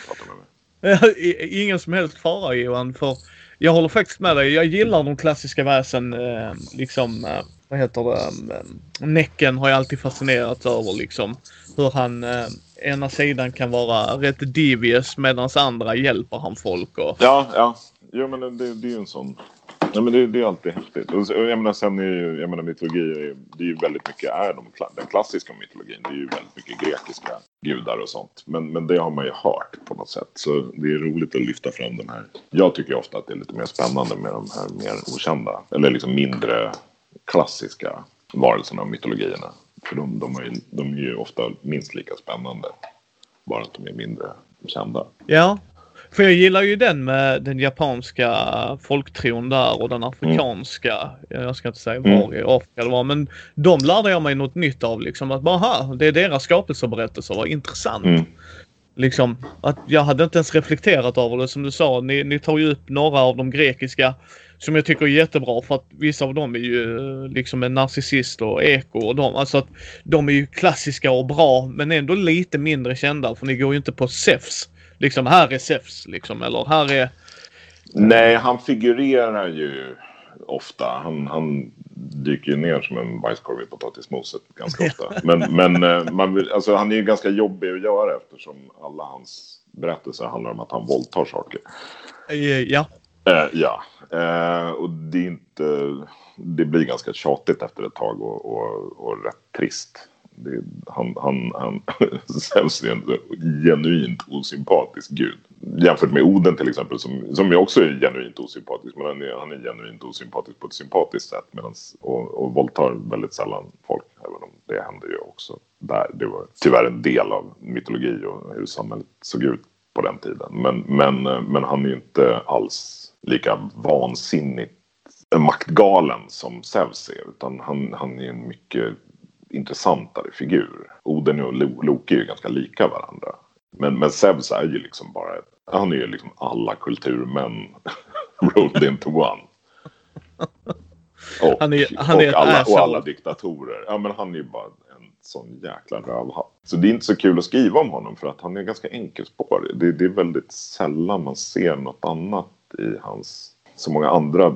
Ingen som helst fara Johan, för jag håller faktiskt med dig. Jag gillar de klassiska väsen. Eh, liksom, eh, vad heter det? Eh, Näcken har jag alltid fascinerats över liksom. Hur han eh, ena sidan kan vara rätt devious medan andra hjälper han folk. Och... Ja, ja. Jo men det, det är ju en sån Ja, men det, det är alltid häftigt. Och, så- jag menar, sen är ju, jag menar, mytologi, är, ju- det är ju väldigt mycket är de, den klassiska mytologin. Det är ju väldigt mycket grekiska gudar och sånt. Men, men det har man ju hört på något sätt. Så det är roligt att lyfta fram den här. Jag tycker ofta att det är lite mer spännande med de här mer okända, eller liksom mindre klassiska varelserna och mytologierna. För de, de, är, ju, de är ju ofta minst lika spännande. Bara att de är mindre kända. Ja. För jag gillar ju den med den japanska folktron där och den afrikanska. Jag ska inte säga var Mm. i Afrika det var men de lärde jag mig något nytt av liksom. Att bara, aha, det är deras skapelseberättelser, vad intressant. Mm. Liksom att jag hade inte ens reflekterat över det som du sa. Ni, ni tar ju upp några av de grekiska som jag tycker är jättebra för att vissa av dem är ju liksom en narcissist och eko och de. Alltså att de är ju klassiska och bra men ändå lite mindre kända för ni går ju inte på Zeus. Liksom här är Zeus liksom eller här är... Nej, han figurerar ju ofta. Han, han dyker ju ner som en bajskorv i potatismoset ganska ofta. Men, men eh, man vill, alltså, han är ju ganska jobbig att göra eftersom alla hans berättelser handlar om att han våldtar saker. eh, Ja. Eh, ja, eh, och det är inte... Det blir ganska tjatigt efter ett tag och, och, och rätt trist. Det, han, han, han Zeus är en genuint osympatisk gud. Jämfört med Oden till exempel som, som jag också är genuint osympatisk. Men han är, han är genuint osympatisk på ett sympatiskt sätt. Medans, och, och våldtar väldigt sällan folk. Även om det händer ju också där. Det var tyvärr en del av mytologi och hur samhället såg ut på den tiden. Men, men, men han är ju inte alls lika vansinnigt maktgalen som Zeus är. Utan han, han är en mycket intressantare figur. Oden och Lo- Loki är ju ganska lika varandra. Men, men Zeus är ju liksom bara, han är ju liksom alla kulturmän rolled into one. Och, Han är- han är och, alla, och alla diktatorer. Ja men han är ju bara en sån jäkla rövhatt. Så det är inte så kul att skriva om honom för att han är ganska enkelspårig. Det, det är väldigt sällan man ser något annat i hans, så många andra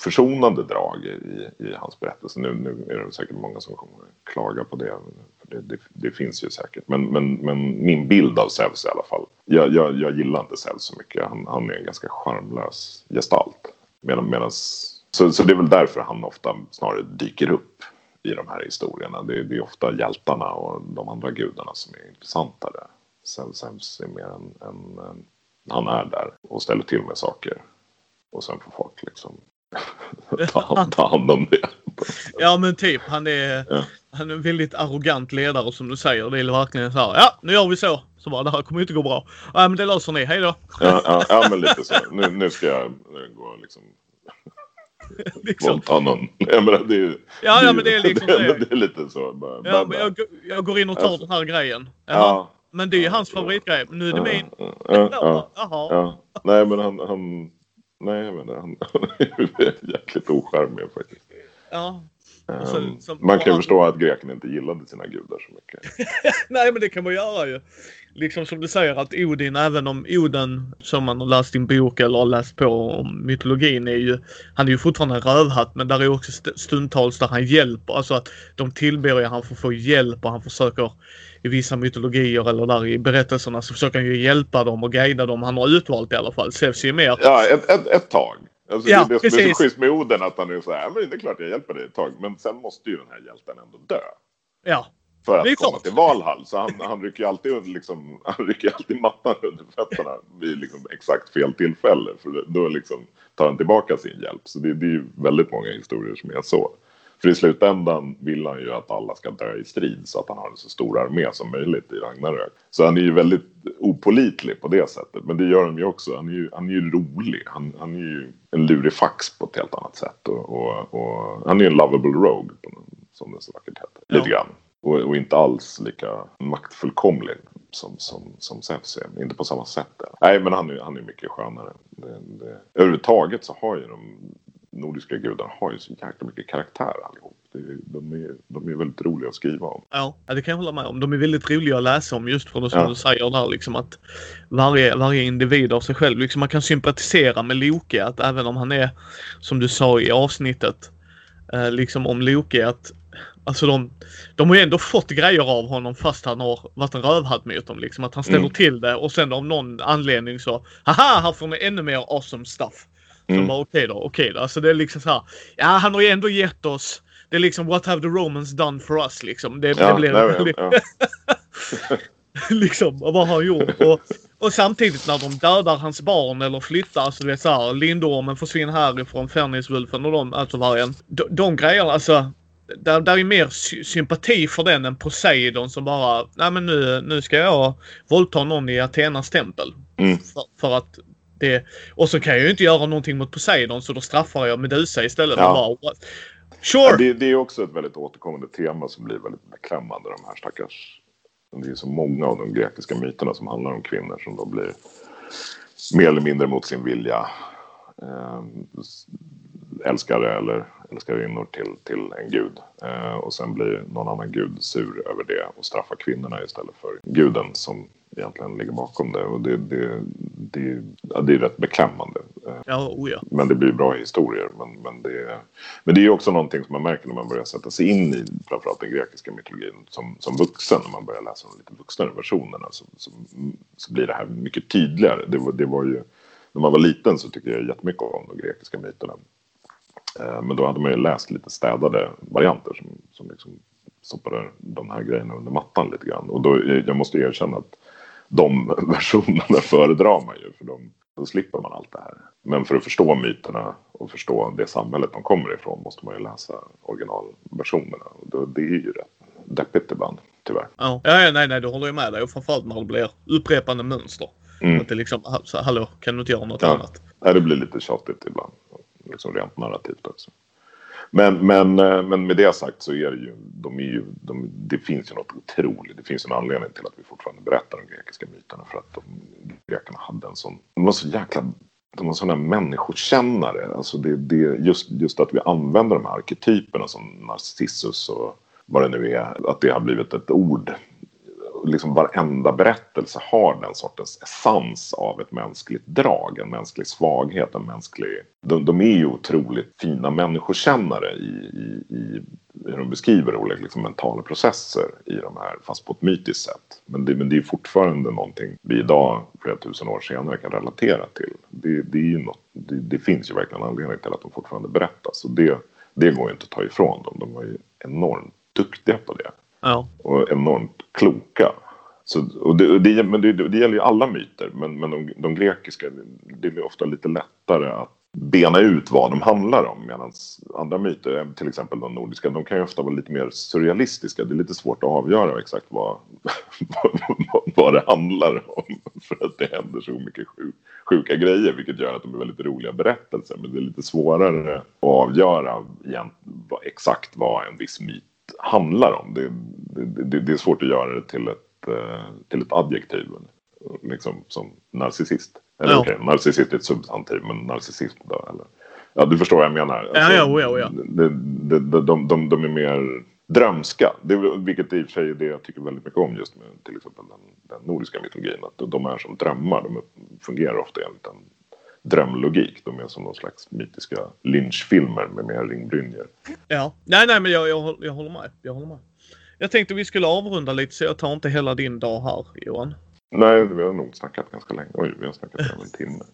försonande drag i, i hans berättelse. Nu, nu är det säkert många som kommer att klaga på det. För det, det, det finns ju säkert. Men, men, men min bild av Zeus i alla fall. Jag, jag, jag gillar inte Zeus så mycket. Han, han är en ganska charmlös gestalt. Medan, medans, så, så det är väl därför han ofta snarare dyker upp i de här historierna. Det, det är ofta hjältarna och de andra gudarna som är intressantare. Zeus Zeus är mer en, en, en... Han är där och ställer till med saker. Och sen får folk liksom ta, ta hand om det. Ja men typ han är, Ja. han är en väldigt arrogant ledare som du säger. Det är verkligen så här. Ja nu gör vi så. Så bara det här kommer inte gå bra. Ja men det löser ni. Hej då. Ja, ja, ja men lite så. Nu, nu ska jag nu gå liksom liksom. någon. Jag menar, det är, Ja, ja men det är liksom det, det. det är lite så. Bara, Ja, bara- men jag, jag går in och tar den här grejen. Ja. Men det är ju hans favoritgrej. Nu är det min. ja, ja, ja. Nej, men han... han nej, jag menar, han, han är jäkligt ocharmig faktiskt. Ja. Och så- Ehm, som- man kan ju förstå att grekerna inte gillade sina gudar så mycket. Nej men det kan man göra ju. Liksom som du säger att Odin, även om Oden som man har läst i en bok eller har läst på om mytologin är ju, han är ju fortfarande en rövhatt men där är också st- stundtals där han hjälper, alltså att de tillber ju han för att få hjälp och han försöker i vissa mytologier eller där i berättelserna så försöker han ju hjälpa dem och guida dem. Han har utvalt i alla fall. Zeus är ju mer Ja, ett, ett, ett tag. Alltså, Ja, det är det som är så schysst med Oden att han är så här, men det är klart jag hjälper dig ett tag. Men sen måste ju den här hjälten ändå dö. Ja. För att komma klart. till Valhall. Så han, han rycker ju alltid, liksom, han rycker ju alltid mattan under fötterna vid liksom exakt fel tillfälle. För då liksom tar han tillbaka sin hjälp. Så det, det är ju väldigt många historier som är så. För i slutändan vill han ju att alla ska dö i strid så att han har en så stor armé som möjligt i Ragnarök. Så han är ju väldigt opolitlig på det sättet. Men det gör han ju också. Han är ju, han är ju rolig. Han, han är ju en lurifax på ett helt annat sätt. Och, och, och han är ju en lovable rogue som det så vackert heter. Ja. Lite grann. Och, och inte alls lika maktfullkomlig som, som, som Zeus är. Inte på samma sätt. Där. Nej, men han är, han är mycket skönare. Det, det, överhuvudtaget så har ju de nordiska gudarna har ju så jäkla mycket karaktär allihop. De, är, de är väldigt roliga att skriva om. Ja, ja, det kan jag hålla med om. De är väldigt roliga att läsa om just för det som Ja. du säger där liksom att varje, varje individ av sig själv. Liksom man kan sympatisera med Loke att även om han är som du sa i avsnittet eh, liksom om Loke att Alltså de, de har ju ändå fått grejer av honom fast han har varit en rövhatt mot dem. Liksom att han ställer Mm. till det och sen av någon anledning så Haha! Här får ni ännu mer awesome stuff. Mm. bara okej okay då, okej okay då. Alltså det är liksom så här. Ja, han har ju ändå gett oss. Det är liksom what have the Romans done for us liksom. Det, ja, det blir väldigt... Ja. liksom, vad har han gjort? Och, och samtidigt när de dödar hans barn eller flyttar, så du vet såhär, Lindormen försvinner härifrån, Fenriswulfen och de, alltså vargen. De, de grejerna, alltså. Där, där är mer sy sympati för den än Poseidon som bara, nej men nu, nu ska jag våldta någon i Athenas tempel. Mm. För, för, att det, och så kan jag ju inte göra någonting mot Poseidon så då straffar jag Medusa istället. Ja. Bara, sure! Ja, det, det, är också ett väldigt återkommande tema som blir väldigt beklämmande. De här stackars det är så många av de grekiska myterna som handlar om kvinnor som då blir mer eller mindre mot sin vilja eh, älskare eller älskarinnor till, till en gud. Eh, och sen blir någon annan gud sur över det och straffar kvinnorna istället för guden som egentligen ligger bakom det. Och det, det, det, ja, det är rätt beklämmande. Ja, oh ja. Men det blir bra historier. Men, men, det, men det är också någonting som man märker när man börjar sätta sig in i framförallt den grekiska mytologin som, som vuxen. När man börjar läsa de lite vuxnare versionerna så, så, så blir det här mycket tydligare. Det var, det var ju, när man var liten så tyckte jag jättemycket om de grekiska myterna. Eh, men då hade man ju läst lite städade varianter som, som liksom stoppade de här grejerna under mattan lite grann. Och då, jag måste erkänna att de versionerna föredrar man ju för de, då slipper man allt det här. Men för att förstå myterna och förstå det samhället de kommer ifrån måste man ju läsa originalversionerna. Och då, det är ju rätt deppigt ibland, tyvärr. Ja, ja nej, nej, du håller ju med dig. Och framförallt när det blir upprepande mönster. Mm. Att det liksom, hallå, kan du inte göra något ja. annat? Nej, det blir lite tjatigt ibland. Liksom rent narrativt också. Men, men, eh, men med det sagt så är det ju, de är ju de, det finns ju något otroligt. Det finns en anledning till att vi fortfarande berättar de grekiska myterna. För att de, grekerna hade en sån, de var så jäkla, de var sådana människokännare. Alltså det, det, just, just att vi använder de här arketyperna som Narcissus och vad det nu är. Att det har blivit ett ord liksom varenda berättelse har den sortens essens av ett mänskligt drag, en mänsklig svaghet, en mänsklig... De, de är ju otroligt fina människokännare i, i, i hur de beskriver olika liksom, mentala processer i de här, fast på ett mytiskt sätt. Men det, men det är fortfarande någonting vi idag, flera tusen år senare, kan relatera till. Det, det, är ju något, det, det finns ju verkligen anledning till att de fortfarande berättas. Och det, det går ju inte att ta ifrån dem. De var ju enormt duktiga på det. Ja. Och enormt kloka. Så, och det, det, men det, det gäller ju alla myter, men, men de, de grekiska, det är ofta lite lättare att bena ut vad de handlar om. Medan andra myter, eh, till exempel de nordiska, de kan ju ofta vara lite mer surrealistiska. Det är lite svårt att avgöra exakt vad, vad, vad det handlar om. För att det händer så mycket sjuk, sjuka grejer, vilket gör att de är väldigt roliga berättelser. Men det är lite svårare att avgöra igen, vad, exakt vad en viss myt handlar om. Det, det, det, är svårt att göra det till ett, eh, till ett adjektiv. Liksom som narcissist. Eller ja. okej, okay, narcissist är ett substantiv, men narcissism då? Eller? Ja, du förstår vad jag menar. Alltså, ja, ja, ja, ja. De, de, de, de, de är mer drömska. Det, vilket i och för sig är det jag tycker väldigt mycket om just med till exempel den, den nordiska mytologin. Att de är som drömmar. De fungerar ofta enligt en drömlogik. De är som någon slags mytiska lynchfilmer med mer ringbrynjor. Ja, nej, nej, men jag, jag, jag, håller med. Jag håller med. Jag tänkte vi skulle avrunda lite så jag tar inte hela din dag här, Johan. Nej, vi har nog snackat ganska länge. Oj, vi har snackat över en timme.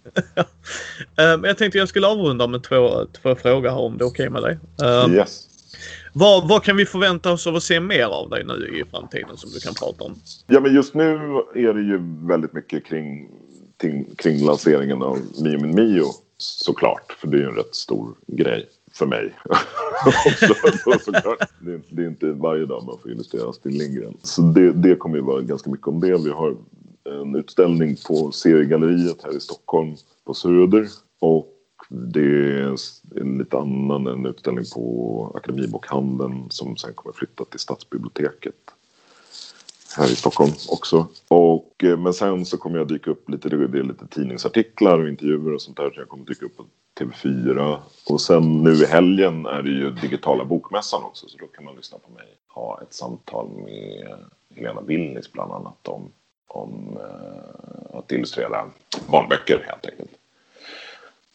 um, jag tänkte jag skulle avrunda med två, två frågor här om det är okej okay med dig. Um, yes. Vad, vad, kan vi förvänta oss av att se mer av dig nu i framtiden som du kan prata om? Ja, men just nu är det ju väldigt mycket kring kring, kring lanseringen av Mio Min Mio såklart. För det är ju en rätt stor grej för mig. så. Det, det, är inte varje dag man får illustrera Astrid Lindgren. Så det, det kommer ju vara ganska mycket om det. Vi har en utställning på seriegalleriet här i Stockholm på Söder. Och det är en lite annan en utställning på Akademibokhandeln som sen kommer flytta till Stadsbiblioteket här i Stockholm också. Och, eh, men sen så kommer jag dyka upp lite, det är lite tidningsartiklar och intervjuer och sånt där. Så jag kommer dyka upp på TV4. Och sen nu i helgen är det ju digitala bokmässan också. Så då kan man lyssna på mig ha ett samtal med Helena Billnis bland annat om, om eh, att illustrera barnböcker helt enkelt.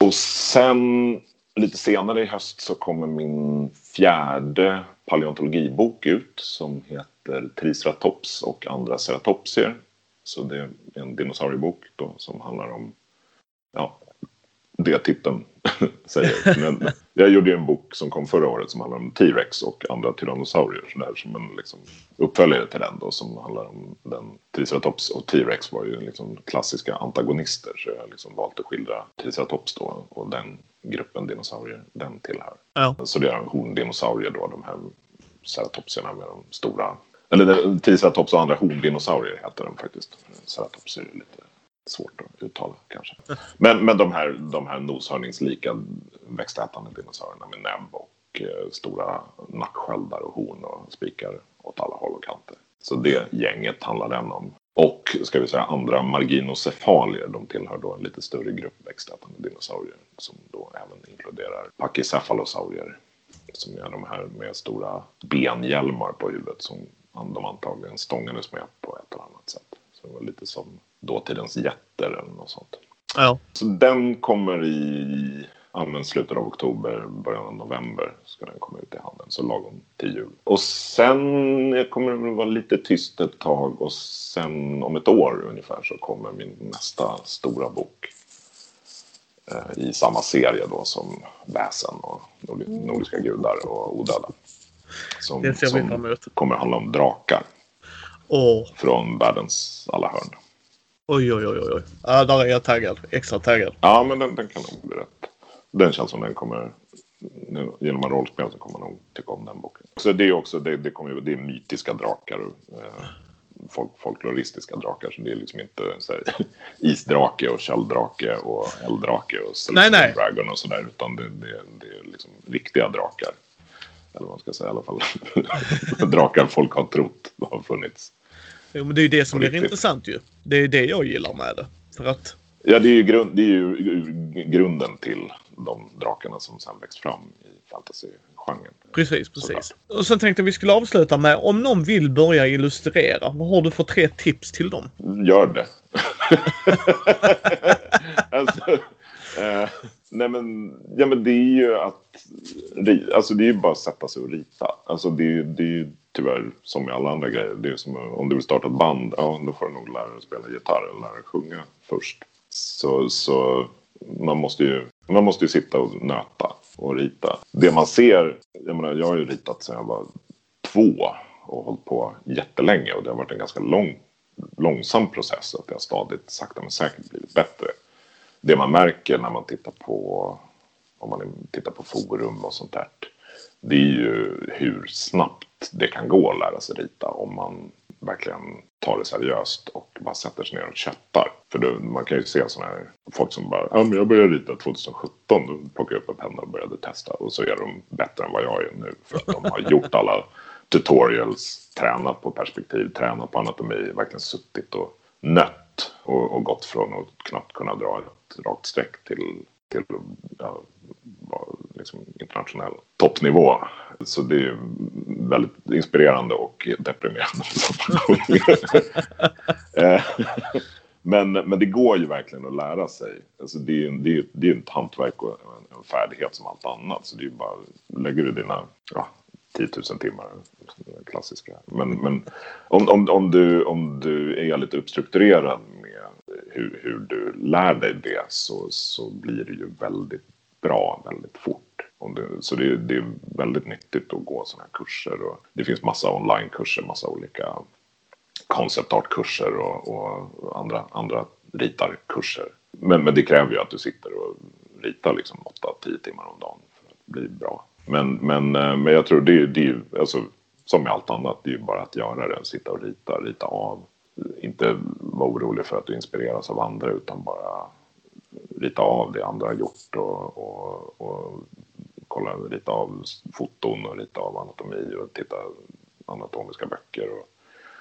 Och sen lite senare i höst så kommer min fjärde paleontologibok ut som heter heter Triceratops och andra ceratopsier. Så det är en dinosauriebok då som handlar om ja, det titeln säger. Men jag gjorde en bok som kom förra året som handlar om T-Rex och andra tyrannosaurier. Så där, som en liksom, uppföljare till den då som handlar om den. Triceratops och T-Rex var ju liksom klassiska antagonister. Så jag har liksom valt att skildra Triceratops då och den gruppen dinosaurier den tillhör. Ja. Så det är horndinosaurier då, de här ceratopsierna med de stora. Eller Triceratops och andra horndinosaurier heter de faktiskt. Ceratops är lite svårt att uttala kanske. Men, men de, här, de här noshörningslika växtätande dinosaurierna med näbb och eh, stora nacksköldar och horn och spikar åt alla håll och kanter. Så det gänget handlar den om. Och ska vi säga andra marginocefalier. De tillhör då en lite större grupp växtätande dinosaurier. Som då även inkluderar pachycephalosaurier. Som är de här med stora benhjälmar på huvudet. Som de antagligen stångades med på ett eller annat sätt. Så det var lite som dåtidens jätter eller något sånt. Ja. Så den kommer i använd slutet av oktober, början av november ska den komma ut i handeln. Så lagom till jul. Och sen kommer det vara lite tyst ett tag och sen om ett år ungefär så kommer min nästa stora bok. Eh, I samma serie då som Väsen och Nordiska gudar och Odöda. Som, Det ser vi fram emot. kommer handla om drakar Åh, från världens alla hörn. oj, oj, oj, oj. Ja, där är jag taggad. Extra taggad. Ja, men den, den kan nog bli rätt. Den känns som den kommer... Nu, genom en rollspel så kommer man nog tycka om den boken. Så det är också, det, det kommer ju, det är mytiska drakar. Eh, folk, folkloristiska drakar. Så det är liksom inte så här, isdrake och kölddrake och elddrake och Nej, nej. Dragon och sådär. Utan det, det, det är liksom riktiga drakar. Eller vad man ska säga i alla fall. drakar folk har trott har funnits. Jo, men det är ju det som är intressant ju. Det är det jag gillar med det. För att, Ja, det är ju, grund, det är ju grunden till de drakarna som sen växt fram i fantasygenren. precis, precis. Och sen tänkte vi skulle avsluta med om någon vill börja illustrera, vad har du för tre tips till dem? Gör det. alltså, eh, nej men, ja men det är ju att, alltså det är ju bara att sätta sig och rita. Alltså det är ju, det är ju tyvärr som med alla andra grejer. Det är som eh, om du vill starta ett band, ja då får du nog lära dig att spela gitarr eller lära dig sjunga först. Så, så man måste ju, man måste ju sitta och nöta och rita. Det man ser, jag menar jag har ju ritat sedan jag var två och hållit på jättelänge och det har varit en ganska lång, långsam process att jag stadigt sakta men säkert blivit bättre. Det man märker när man tittar på, om man tittar på forum och sånt där, det är ju hur snabbt det kan gå att lära sig rita om man verkligen tar det seriöst och bara sätter sig ner och chattar. För då, man kan ju se sådana här folk som bara, ja men jag började rita 2017, då plockade jag upp en penna och började testa och så är de bättre än vad jag är nu för att de har gjort alla tutorials, tränat på perspektiv, tränat på anatomi, verkligen suttit och nött och, och gått från att knappt kunna dra ett rakt streck till, till ja, liksom internationell toppnivå. Så det är ju väldigt inspirerande och deprimerande. men, men det går ju verkligen att lära sig. Alltså det är ju det är, det är ett hantverk och en, en färdighet som allt annat. Så det är ju bara, lägger du dina ja, 10 000 timmar, klassiska. Men, men om, om, om, du, om du är lite uppstrukturerad med hur, hur du lär dig det så, så blir det ju väldigt bra väldigt fort. Om du, så det, är- det är väldigt nyttigt att gå sådana här kurser. Och det finns massa onlinekurser, massa olika konceptartkurser och, och andra, andra ritarkurser. Men, men det kräver ju att du sitter och ritar liksom 8-10 timmar om dagen för att bli bra. Men, men, eh, men jag tror det, är- det är ju, alltså, som med allt annat, det är ju bara att göra det. Sitta och rita, rita av. Inte vara orolig för att du inspireras av andra utan bara rita av det andra har gjort och, och, och kolla, rita av foton och rita av anatomi och titta anatomiska böcker och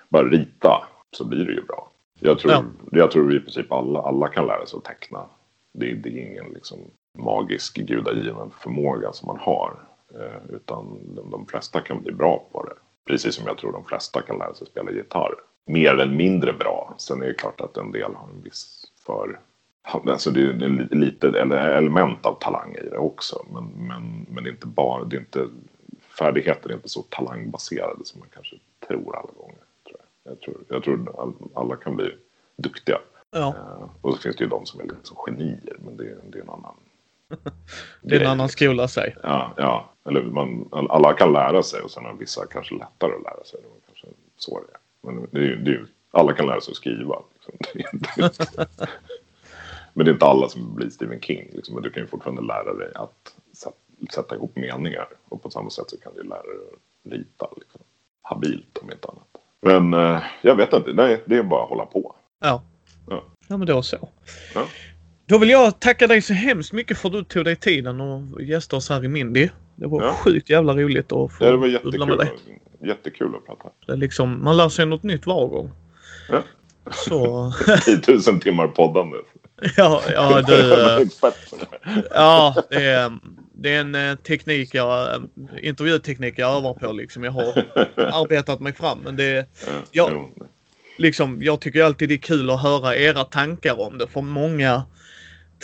bara rita så blir det ju bra. Jag tror, Ja. jag tror i princip alla, alla kan lära sig att teckna. Det, det är ingen liksom magisk gudagiven förmåga som man har. Eh, utan de, de flesta kan bli bra på det. Precis som jag tror de flesta kan lära sig spela gitarr. Mer eller mindre bra. Sen är det klart att en del har en viss för... Alltså det är det är li- lite eller element av talang i det också. Men, men, men det är inte bara... Det är inte, färdigheter är inte så talangbaserade som man kanske tror alla gånger. Tror jag. Jag, tror, jag tror all, alla kan bli duktiga. Ja, Eh, och så finns det ju de som är liksom genier. Men det, är- det är en annan, Det är en annan skola sig. Ja, ja. Eller man, alla kan lära sig och sen har vissa kanske lättare att lära sig. Det var kanske så det är. Men det är, det är, alla kan lära sig att skriva. Liksom. men det är inte alla som blir Stephen King. Liksom. Men du kan ju fortfarande lära dig att sätta ihop meningar. Och på samma sätt så kan du lära dig att rita. Liksom. Habilt om inte annat. Men eh, jag vet inte. Nej, det är bara att hålla på. Ja. Ja, ja men då så. Ja. Då vill jag tacka dig så hemskt mycket för att du tog dig tiden och gästa oss här i Mindy. Det var ja. sjukt jävla roligt att få ja, det var jättekul, med dig. Jättekul att prata. Det är liksom, man lär sig något nytt var gång. Ja. Så... 10 000 timmar poddande. Ja, ja du. ja, det är, det är en eh, teknik jag, intervjuteknik jag övar på liksom. Jag har arbetat mig fram men det, jag, liksom, jag tycker alltid det är kul att höra era tankar om det för många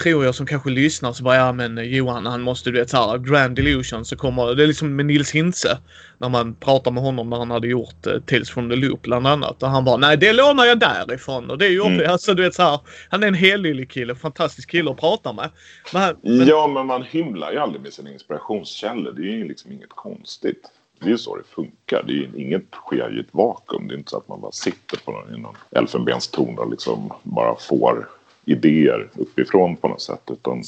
tror jag som kanske lyssnar så bara ja men Johan han måste du vet såhär Grand Illusion så kommer det är liksom med Nils Hintze. När man pratar med honom när han hade gjort eh, Tales from the Loop bland annat. Och han bara nej det lånar jag därifrån. Och det är ju mm. alltså du vet såhär. Han är en helylle kille. Fantastisk kille att prata med. Men, men... Ja men man hymlar ju aldrig med sina inspirationskällor. Det är ju liksom inget konstigt. Det är ju så det funkar. Det är inget sker i ett vakuum. Det är inte så att man bara sitter på någon, någon elfenbenstorn och liksom bara får idéer uppifrån på något sätt. Utan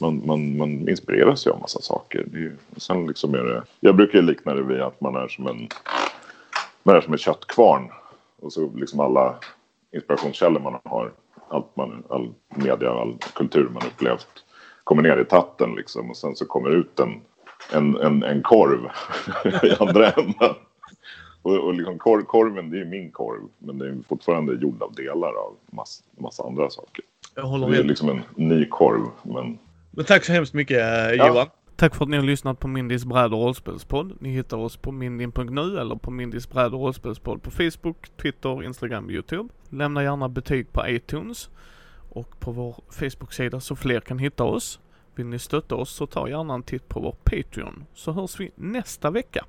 man, man, man inspireras ju av massa saker. Det är, sen liksom är det, jag brukar likna det vid att man är som en, man är som en köttkvarn. Och så liksom alla inspirationskällor man har, allt man, all media, all kultur man upplevt kommer ner i tatten liksom. Och sen så kommer ut en, en, en, en korv i andra änden. Och, och liksom korv, korven, det är min korv. Men det är fortfarande gjord av delar av massa, massa andra saker. Jag håller med. Det är liksom en ny korv. Men... men tack så hemskt mycket eh, Johan. Ja. Tack för att ni har lyssnat på Mindys bräd och rollspelspodd. Ni hittar oss på mindin.nu eller på Mindys bräd och rollspelspodd på Facebook, Twitter, Instagram, Youtube. Lämna gärna betyg på iTunes och på vår Facebook-sida så fler kan hitta oss. Vill ni stötta oss så ta gärna en titt på vår Patreon så hörs vi nästa vecka.